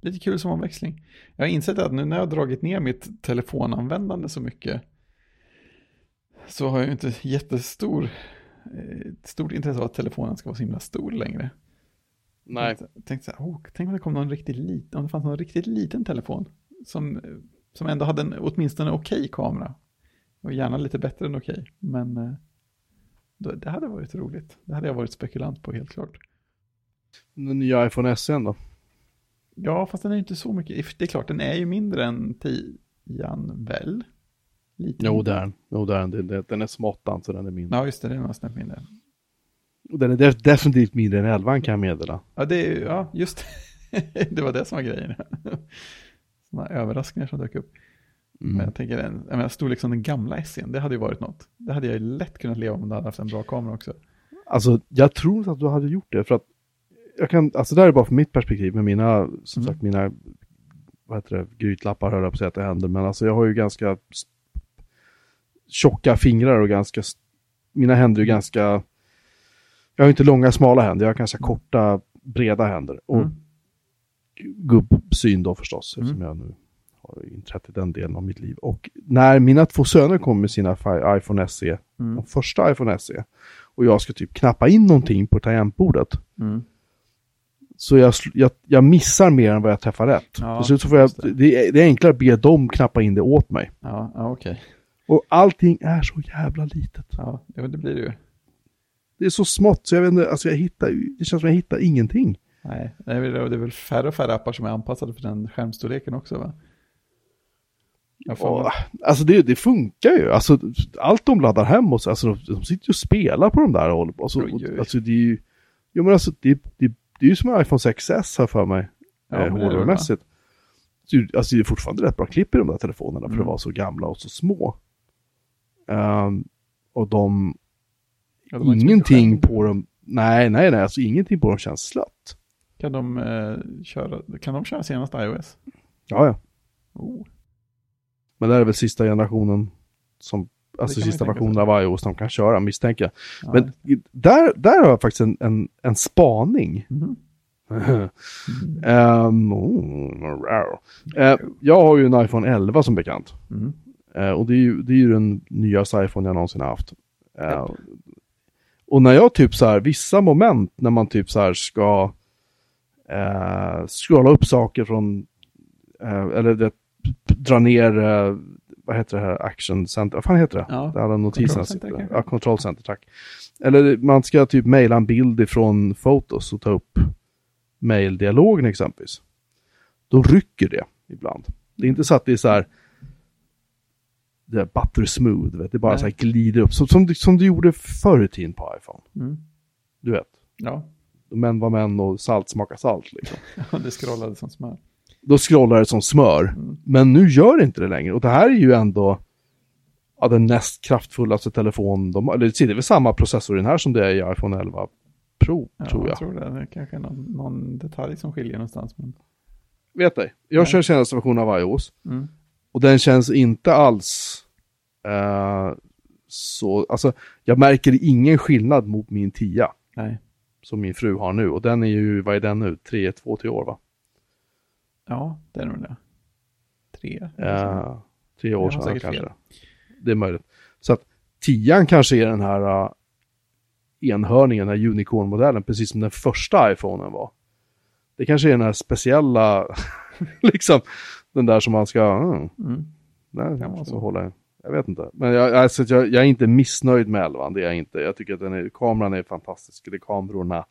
S2: lite kul som omväxling. Jag har insett att nu när jag har dragit ner mitt telefonanvändande så mycket så har jag ju inte jättestor, eh, stort intresse av att telefonen ska vara så himla stor längre.
S1: Nej.
S2: Jag tänkte, så här, oh, tänk om det kom någon riktigt liten, om det fanns någon riktigt liten telefon som, som ändå hade en åtminstone okej kamera. Och gärna lite bättre än okej, men eh, då, det hade varit roligt. Det hade jag varit spekulant på helt klart.
S1: Den nya iPhone SE då?
S2: Ja, fast den är ju inte så mycket. Det är klart, den är ju mindre än 10 väl? Lite
S1: Jo, det är den. Jo, det är den. Det- det- Den är som åttan, så den är mindre.
S2: Ja, just det, den var snäpp mindre.
S1: Och Den är def- definitivt mindre än elvan kan jag meddela.
S2: Ja, det är ja, just det. var det som var grejen. Sådana överraskningar som dök upp. Men
S1: Mm.
S2: jag tänker, en, jag menar, storlek som den gamla SE'n, det hade ju varit något. Det hade jag ju lätt kunnat leva om du hade haft en bra kamera också.
S1: Alltså, jag tror inte att du hade gjort det, för att jag kan, alltså det här är bara från mitt perspektiv med mina, som
S2: Mm.
S1: sagt, mina, vad heter det, grytlappar höll jag på att säga att det händer, men alltså jag har ju ganska tjocka fingrar och ganska, mina händer är ju ganska, jag har inte långa smala händer, jag har ganska korta breda händer. Och
S2: Mm.
S1: gubbsyn då förstås,
S2: Mm.
S1: eftersom jag nu har inträtt i den delen av mitt liv. Och när mina två söner kom med sina iPhone SE,
S2: Mm.
S1: de första iPhone SE, och jag ska typ knappa in någonting på tangentbordet,
S2: Mm.
S1: Så jag, jag, jag missar mer än vad jag träffar rätt.
S2: Ja,
S1: Till slut så får jag,
S2: det.
S1: det. är, enklare att be dem knappa in det åt mig.
S2: Ja, ja okej.
S1: Och allting är så jävla litet.
S2: Ja, det, blir det ju.
S1: Det är så smått så jag vet inte, alltså jag hittar, det känns som jag hittar ingenting.
S2: Nej, det är, väl, färre och färre appar som är anpassade för den skärmstorleken också va?
S1: Och, alltså det, det funkar ju. Alltså allt de laddar hem och så, alltså de, de sitter ju och spelar på de där och. Alltså,
S2: oj.
S1: alltså det är ju, jo men alltså det, det, det är ju som en iPhone 6S här för mig.
S2: Ja,
S1: eh, hårdvarumässigt. Så, Alltså det är fortfarande rätt bra klipp i de där telefonerna för
S2: Mm.
S1: att vara så gamla och så små. Ehm, och de,
S2: Ja, de
S1: ingenting på dem, nej nej nej, alltså ingenting på dem känns slött.
S2: Kan de, eh, köra, kan de köra senast iOS?
S1: Ja ja,
S2: Oh.
S1: men det här är väl sista generationen som, alltså sista versionen av iOS de kan köra misstänker jag.
S2: Ja.
S1: Men där, där har jag faktiskt en, en, en spaning.
S2: Mhm.
S1: Ehm, oh. Eh, jag har ju en iPhone 11 som bekant.
S2: Mm.
S1: Eh, och det är, ju, det är ju den nyaste iPhone jag någonsin har haft. Eh, och när jag typ så här, vissa moment när man typ så här ska eh, scrolla upp saker från, eller det, dra ner, vad heter det här, action center, vad fan heter det?
S2: Ja,
S1: Där alla notiserna sitter. Ja, control center, tack. Eller man ska typ mejla en bild ifrån Photos och ta upp maildialogen exempelvis. Då rycker det ibland. Det är inte så att det är så här det är butter smooth, vet, det bara
S2: Nej.
S1: så här glider upp. Som, som, du- som du gjorde förr i tiden på iPhone.
S2: Mm.
S1: Du vet,
S2: Ja,
S1: män var män och salt smakar salt. Liksom.
S2: det scrollade som smör.
S1: Då scrollar det som smör.
S2: Mm.
S1: Men nu gör det inte det längre. Och det här är ju ändå ja, den näst kraftfullaste telefon de har. Det är väl samma processor i den här som det är i iPhone 11 Pro,
S2: Ja,
S1: tror jag.
S2: tror det. Det är kanske någon, någon detalj som skiljer någonstans. Men...
S1: Vet dig. Jag
S2: Nej.
S1: kör senaste versionen av iOS.
S2: Mm.
S1: Och den känns inte alls eh, så, alltså jag märker ingen skillnad mot min 10
S2: Nej.
S1: som min fru har nu. Och den är ju, vad är den nu? Tre, två, tre år va?
S2: Ja, det är nog det. Tre.
S1: Eh, tre år sedan kanske.
S2: fel.
S1: Det är möjligt. Så att tian kanske är den här uh, enhörningen, den här unicorn-modellen, precis som den första iPhonen var. Det kanske är den här speciella, liksom, den där som man ska, mm,
S2: Mm.
S1: nej,
S2: Kan
S1: ska
S2: så.
S1: hålla. Jag vet inte. Men jag, alltså, jag, jag är inte missnöjd med 11, det är jag inte. Jag tycker att den är, kameran är fantastisk, det är kamerorna.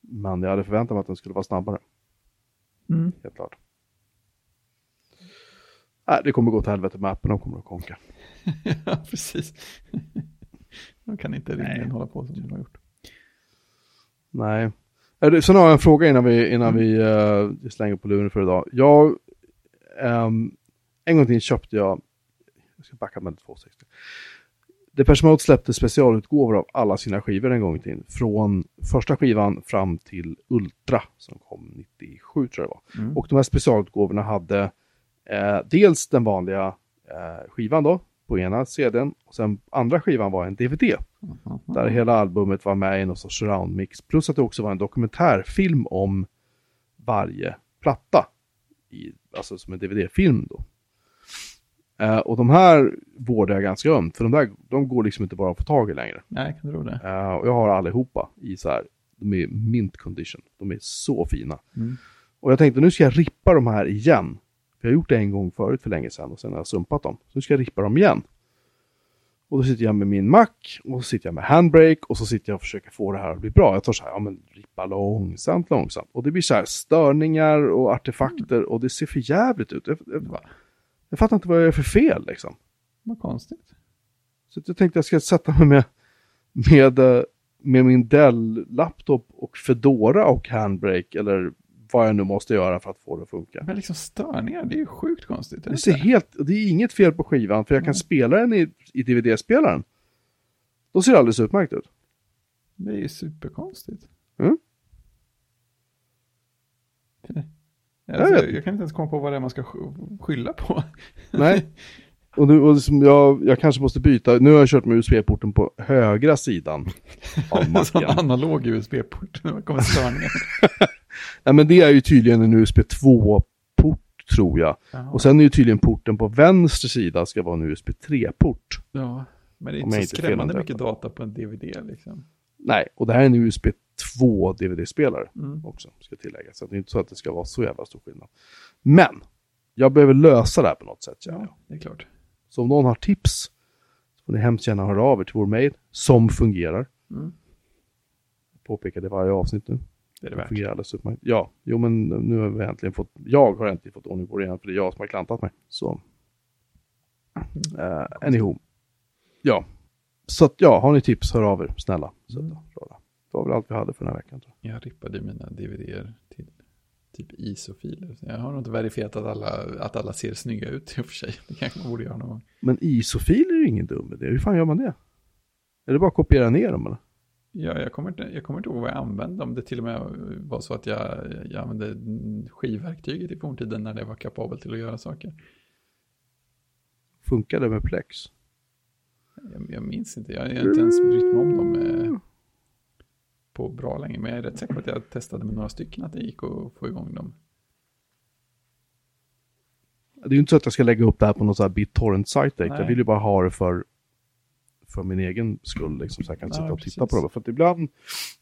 S1: Men jag hade förväntat mig att den skulle vara snabbare,
S2: Mm.
S1: helt klart. Nej, det kommer gå till helvete med appen, de kommer att konka.
S2: ja, precis. Man kan inte rimligen hålla på som de har gjort.
S1: Nej. Sen har jag en fråga innan vi, innan
S2: Mm.
S1: vi eh, slänger på luren för idag. Jag, ehm, en gång till köpte jag, jag ska backa med 260. Depeche Mode släppte specialutgåvor av alla sina skivor en gång i tiden. Från första skivan fram till Ultra som kom 97 tror jag det var.
S2: Mm.
S1: Och de här specialutgåvorna hade eh, dels den vanliga eh, skivan då på ena CDn och sen andra skivan var en DVD.
S2: Mhm.
S1: Där hela albumet var med i någon sorts surround-mix. Plus att det också var en dokumentärfilm om varje platta. I, alltså som en DVD-film då. Eh, och de här vårdar jag ganska ömt. För de där de går liksom inte bara att få tag i längre.
S2: Nej, jag kan tro det.
S1: Eh, och jag har allihopa i så här. De är mint condition. De är så fina.
S2: Mm.
S1: Och jag tänkte nu ska jag rippa de här igen. För jag har gjort det en gång förut för länge sedan och sen har jag sumpat dem. Så nu ska jag rippa dem igen. Och då sitter jag med min Mac och så sitter jag med Handbrake och så sitter jag och försöker få det här att bli bra. Jag tar så här, ja men rippa långsamt, långsamt. Och det blir så här störningar och artefakter och det ser för jävligt ut. Jag, jag? Jag fattar inte vad jag gör för fel liksom.
S2: Vad konstigt.
S1: Så jag tänkte jag ska sätta mig med, med, eh, med min Dell-laptop och Fedora och Handbrake eller vad jag nu måste göra för att få det att funka.
S2: Men liksom störningar, det är ju sjukt konstigt. är
S1: Det ser helt, det är inget fel på skivan för jag kan
S2: Mm.
S1: spela den i, i DVD-spelaren. Då ser det alldeles utmärkt ut.
S2: Det är ju superkonstigt.
S1: Mm.
S2: Alltså, jag, jag kan inte ens komma på vad det är man ska sk- skylla på.
S1: Nej. Och, nu, och liksom jag, jag kanske måste byta, nu har jag kört med USB-porten på högra sidan av
S2: En
S1: macken.
S2: analog USB-port när man kommer störningar.
S1: Nej men det är ju tydligen en USB 2-port tror jag.
S2: Jaha.
S1: Och sen är ju tydligen porten på vänster sida ska vara en USB 3-port.
S2: Ja, men det är inte så skrämmande mycket data på en DVD liksom.
S1: Nej, och det här är en USB 2 DVD-spelare
S2: Mm.
S1: också, ska tilläggas. Så det är inte så att det ska vara så jävla stor skillnad. Men, jag behöver lösa det här på något sätt känner jag.
S2: Ja, det är klart.
S1: Så om någon har tips så får ni hemskt gärna höra av er till vår mail som fungerar.
S2: Mm.
S1: Jag påpekar det varje avsnitt nu.
S2: Det är det värt.
S1: fungerar alldeles utmärkt. Ja, jo men nu har vi äntligen fått, jag har äntligen fått ordning på det igen för det är jag som har klantat mig. Så, uh, anywho. Ja, så att ja, har ni tips hör av er, snälla. Så,
S2: Mm.
S1: Var väl allt vi hade för den här veckan. Tror
S2: Jag rippade ju mina DVDer till typ ISO-filer. Jag har nog inte verifierat att alla, att alla ser snygga ut i och för sig. Det kanske man borde göra någon gång.
S1: jag. Men ISO-filer är ingen dum idé. Hur fan gör man det? Är det bara att kopiera ner dem eller?
S2: Ja, jag kommer, inte, jag kommer inte ihåg vad jag använde. Om det till och med var så att jag, jag använde skivverktyget i forntiden när det var kapabel till att göra saker.
S1: Funkar det med Plex?
S2: Jag, jag minns inte, jag har inte ens brytt mig om dem eh, på bra länge. Men jag är rätt säker på att jag testade med några stycken att det gick att få igång dem.
S1: Det är ju inte så att jag ska lägga upp det här på någon sån här BitTorrent-sajt. Jag vill ju bara ha det för, för min egen skull, liksom, så jag kan
S2: Ja,
S1: sitta och
S2: precis.
S1: titta på dem. För att ibland,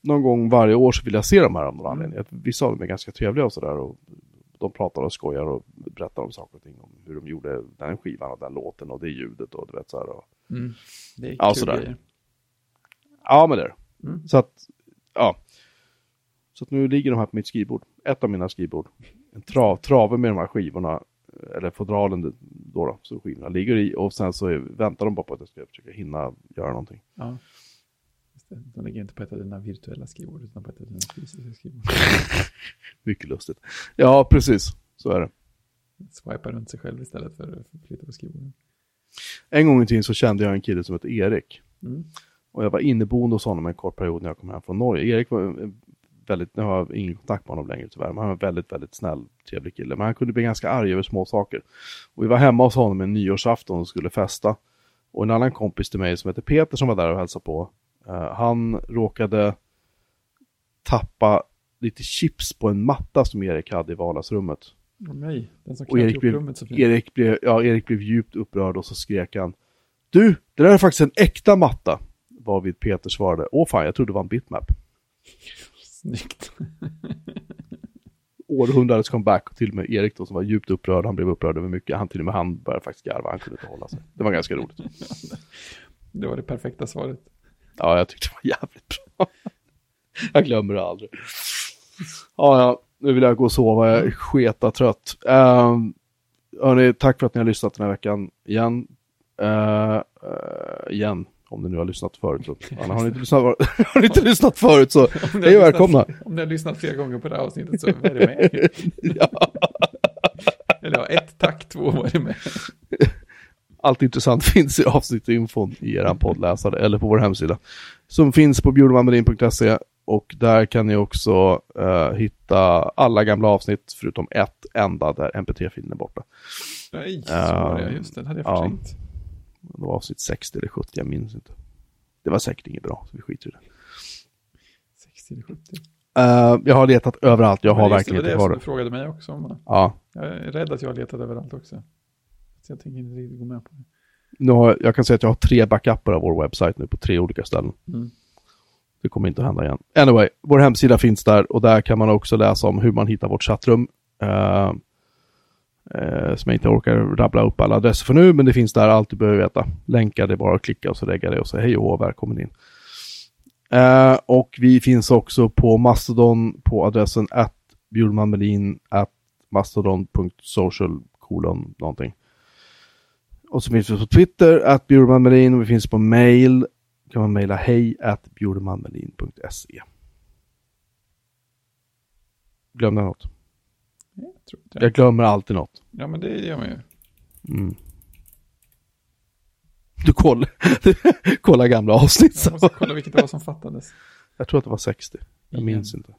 S1: någon gång varje år så vill jag se de här av någon
S2: Mm.
S1: anledning. Vissa av dem är ganska trevliga och sådär. Och de pratar och skojar och berättar om saker och ting. Om hur de gjorde den skivan och den låten och det ljudet och du vet så här. Och...
S2: Mm. Det är
S1: Ja,
S2: kul
S1: sådär.
S2: grejer.
S1: Ja, men det är.
S2: Mm.
S1: Så att, ja. Så nu ligger de här på mitt skrivbord. Ett av mina skrivbord. En trav, trave med de här skivorna. Eller fodralen då, då så skivorna ligger i och sen så väntar de bara på att jag ska försöka hinna göra någonting.
S2: Ja. De ligger inte på ett av dina virtuella skrivbord utan på ett av dina fysiska skrivbord.
S1: Mycket lustigt. Ja, precis. Så är det.
S2: Swipa runt sig själv istället för att flytta på skrivborden.
S1: En gång i tiden så kände jag en kille som hette Erik.
S2: Mm.
S1: Och jag var inneboende hos honom en kort period när jag kom hem från Norge. Erik var väldigt, nu har jag ingen kontakt med honom längre tyvärr, men han var en väldigt, väldigt snäll, trevlig kille. Men han kunde bli ganska arg över små saker. Och vi var hemma hos honom en nyårsafton och skulle festa. Och en annan kompis till mig som heter Peter som var där och hälsade på, eh, han råkade tappa lite chips på en matta som Erik hade i vardagsrummet.
S2: Och mig, den som
S1: Och Erik blev,
S2: rummet så fint.
S1: Erik, blev, ja, Erik blev djupt upprörd och så skrek han Du, det där är faktiskt en äkta matta. Varvid Peter svarade, åh fan, jag trodde det var en bitmap.
S2: Snyggt.
S1: Århundradets comeback och till och med Erik då som var djupt upprörd, han blev upprörd över mycket. Han till och med han började faktiskt garva, han kunde inte hålla sig. Det var ganska roligt.
S2: Det var det perfekta svaret.
S1: Ja, jag tyckte det var jävligt bra. Jag glömmer det aldrig. Ja, ja, nu vill jag gå och sova, jag är sketa trött. Um, hörni, tack för att ni har lyssnat den här veckan igen. Uh, uh, igen, om ni nu har lyssnat förut. Så. Anna, har, ni inte lyssnat, har ni inte lyssnat förut så hej och välkomna.
S2: Om ni har lyssnat flera gånger på det här avsnittet så är det med.
S1: ja,
S2: Eller ja, ett tack, två var det med.
S1: allt intressant finns i avsnittsinfon i er poddläsare eller på vår hemsida. Som finns på bjurmanmelin.se och där kan ni också eh, hitta alla gamla avsnitt förutom ett enda där mp3-filen är borta.
S2: Nej, så var det,
S1: Ehm,
S2: just det, hade jag
S1: ja. Det var avsnitt 60 eller 70, jag minns inte. Det var säkert inget bra, så vi skiter i det.
S2: 60 eller 70.
S1: Eh, jag har letat överallt, jag har
S2: Men
S1: verkligen
S2: det
S1: inte
S2: var
S1: kvar
S2: det som
S1: det.
S2: du frågade mig också om.
S1: Ja,
S2: Jag är rädd att jag har letat överallt också. Så jag tänker inte riktigt gå med på det.
S1: nu har, jag kan säga att jag har tre backuper av vår webbsajt nu på tre olika ställen.
S2: Mm.
S1: Det kommer inte att hända igen. Anyway, vår hemsida finns där och där kan man också läsa om hur man hittar vårt chattrum. Eh, eh, som jag inte orkar rabbla upp alla adresser för nu, men det finns där allt du behöver veta. Länkar, det är bara att klicka och så lägga det och säga hej och välkommen in. Eh, och vi finns också på Mastodon på adressen att bjurmanmelin at mastodon.social kolon någonting. Och så finns vi på Twitter, att bjurmanmelin och vi finns på mail kan man mejla hej at bjurmanmelin.se. Glömde jag något?
S2: Jag tror inte det.
S1: Jag glömmer alltid något.
S2: Ja, men det gör man ju.
S1: Mm. Du kollar, kollar gamla avsnitt.
S2: Jag måste kolla vilket det var som fattades.
S1: Jag tror att det var 60. Jag
S2: Igen.
S1: minns inte.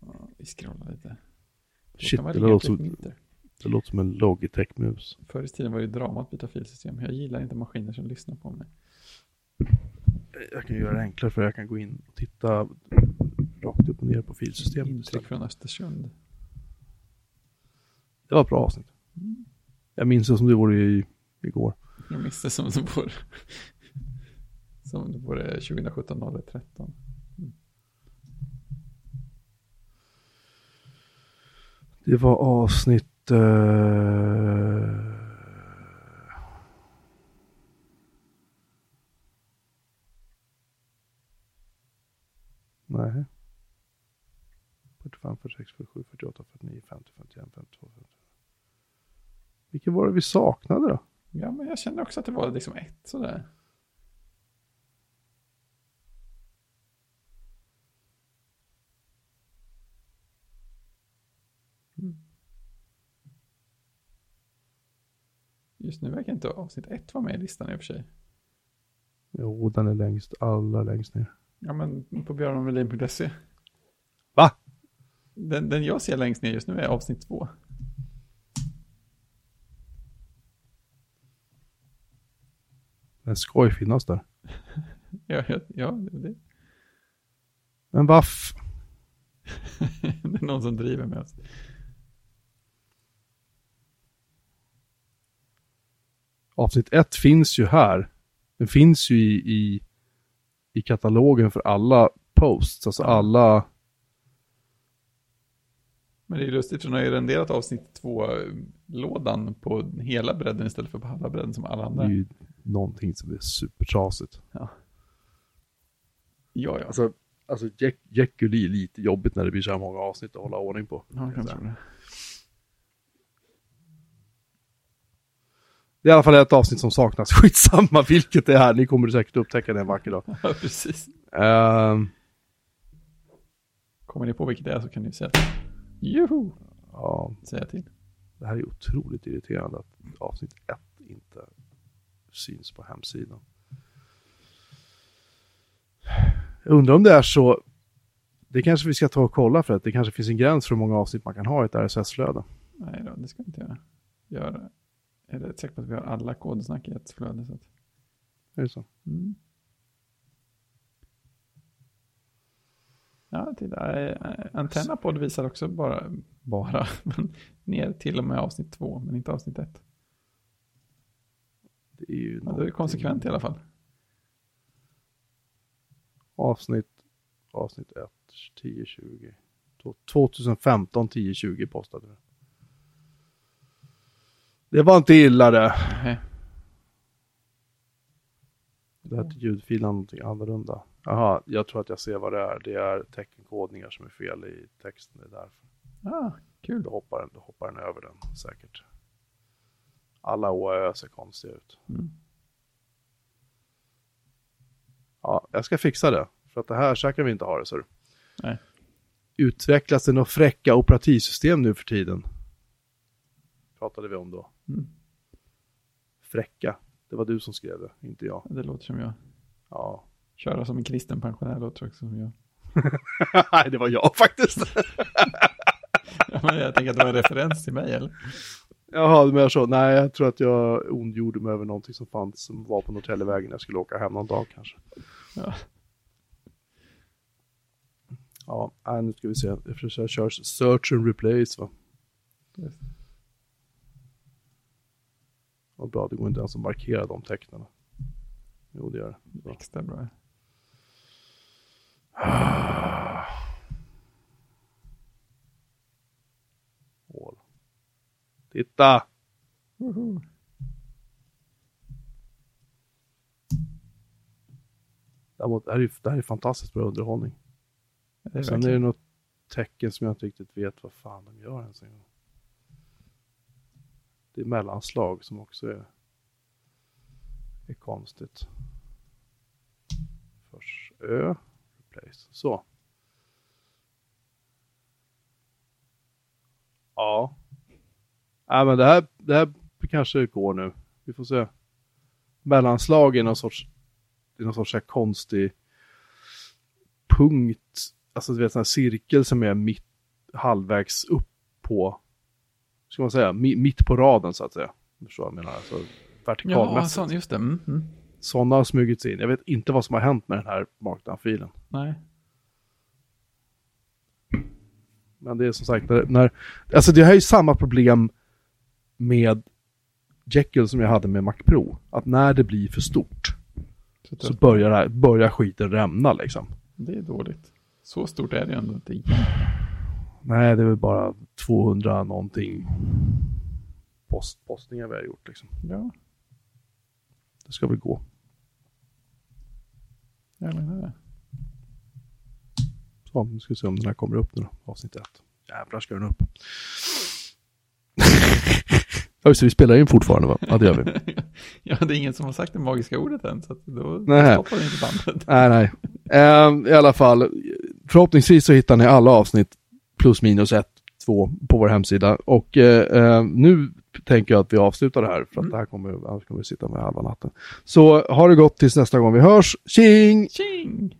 S2: Ja, vi scrollar lite. Då
S1: Shit, det
S2: ringa
S1: låter som-. Det låter som en Logitech-mus.
S2: Förr i tiden var det drama att byta filsystem. Jag gillar inte maskiner som lyssnar på mig.
S1: Jag kan göra det enklare för jag kan gå in och titta rakt upp och ner på filsystemet.
S2: Intryck från Östersund.
S1: Det var ett bra avsnitt. Jag minns det som det vore i, igår.
S2: Jag minns det som det vore, som det vore 2017 13.
S1: Det var avsnitt... eh, Nej. 45, 46, 47, 48, 49, 50, 51, 52, 53. Vilken var det vi saknade då?
S2: Ja, men jag kände också att det var liksom ett sådär. Mm. Just nu verkar inte avsnitt ett vara med i listan i och för sig.
S1: Jo, den är längst, allra längst ner.
S2: Ja, men på björnmelin.se. Den, den jag ser längst ner just nu är avsnitt två.
S1: Den ska ju finnas där.
S2: Ja, ja, ja det,
S1: Men vaff.
S2: det är någon som driver med oss.
S1: Avsnitt ett finns ju här. Den finns ju i, i, i katalogen för alla posts, alltså alla...
S2: Men det är lustigt för de har ju renderat avsnitt två-lådan på hela bredden istället för på halva bredden som alla
S1: Det
S2: andra.
S1: är ju någonting som är supertrasigt.
S2: Ja, ja.
S1: Alltså, alltså Jack, Jekyll är lite jobbigt när det blir så här många avsnitt att hålla ordning på.
S2: ja jag kan tro det.
S1: Det är i alla fall ett avsnitt som saknas. Skitsamma vilket det är. Ni kommer säkert upptäcka det en vacker dag.
S2: Ja, precis.
S1: Ehm,
S2: Kommer ni på vilket det är så kan ni säga Juhu!
S1: ja,
S2: Säga till.
S1: det här är otroligt irriterande att avsnitt ett inte syns på hemsidan. Jag undrar om det är så. Det kanske vi ska ta och kolla för att det kanske finns en gräns för hur många avsnitt man kan ha i ett RSS-flöde.
S2: Nej då, det ska vi inte göra. Gör, är det säkert på att vi har alla kodsnack i ett flöde? Så att,
S1: Är det så?
S2: mm. Ja, titta. eh, Antennapodd visar också bara, bara, men ner till och med avsnitt två, men inte avsnitt ett.
S1: Det är ju
S2: Ja, är det
S1: någonting-
S2: konsekvent i alla fall.
S1: Avsnitt, avsnitt 1, 10-20. 2015, 10-20 postade det. Det var inte illa det.
S2: Nej.
S1: Det hette ljudfilen någonting annorlunda. Jaha, jag tror att jag ser vad det är. Det är teckenkodningar som är fel i texten. Det är därför.
S2: Ah, kul.
S1: Då hoppar den, då hoppar den över den säkert. Alla å och ö ser konstiga ut.
S2: Mm.
S1: Ja, jag ska fixa det. För att det här, så här kan vi inte ha det, så du.
S2: Nej.
S1: Utvecklas det några fräcka operativsystem nu för tiden? Pratade vi om då.
S2: Mm.
S1: Fräcka. Det var du som skrev det, inte jag.
S2: Det låter som jag.
S1: Ja.
S2: Köra som en kristen pensionär låter också som jag.
S1: Nej, det var jag faktiskt.
S2: Ja, men jag tänker att det var en referens till mig eller?
S1: Jaha, du menar så. Nej, jag tror att jag ondgjorde mig över någonting som fanns som var på Norrtäljevägen. Jag skulle åka hem någon dag kanske.
S2: Ja.
S1: Ja, nu ska vi se. Jag försöker köra search and replace va. Vad bra, det går inte ens att markera de tecknen. Jo, det gör det.
S2: Extra bra.
S1: Hål. Titta!
S2: Woho.
S1: Däremot, det här är, det här är fantastiskt bra underhållning.
S2: Det är
S1: Sen är det
S2: verkligen-
S1: något tecken som jag inte riktigt vet vad fan de gör ens en gång. Det är mellanslag som också är, är konstigt. Först Ö, place. Så. Ja. Nej men det här, det här kanske går nu. Vi får se. Mellanslag är någon sorts, är någon sorts här konstig punkt, alltså du vet en sån här cirkel som är mitt, halvvägs upp på, ska man säga, mitt på raden så att säga. Du förstår vad jag menar, alltså
S2: Ja,
S1: vertikalmässigt.
S2: sån, just det. Mm, mm.
S1: Sådana har smugits in. Jag vet inte vad som har hänt med den här markdown-filen.
S2: Nej.
S1: Men det är som sagt, när, när, alltså det här är ju samma problem med Jekyll som jag hade med Mac Pro. Att när det blir för stort
S2: Så,
S1: så börjar, här, börjar skiten rämna liksom.
S2: Det är dåligt. Så stort är det ju ändå inte.
S1: Nej, det är väl bara 200 någonting post, postningar vi har gjort liksom.
S2: Ja,
S1: Det ska väl gå.
S2: Menar det.
S1: Så, nu ska vi se om den här kommer upp nu då, avsnitt ett. Jävlar ska den upp. ja, just det, vi spelar in fortfarande va? Ja, det gör vi.
S2: ja, det är ingen som har sagt det magiska ordet än, så då
S1: Nej.
S2: stoppar vi inte bandet.
S1: nej, nej. Ehm, I alla fall, förhoppningsvis så hittar ni alla avsnitt plus minus ett, två på vår hemsida. Och eh, eh, nu tänker jag att vi avslutar det här, för att
S2: Mm.
S1: det här kommer, annars kommer vi sitta med halva natten. Så ha det gott tills nästa gång vi hörs. Tjing!
S2: Tjing!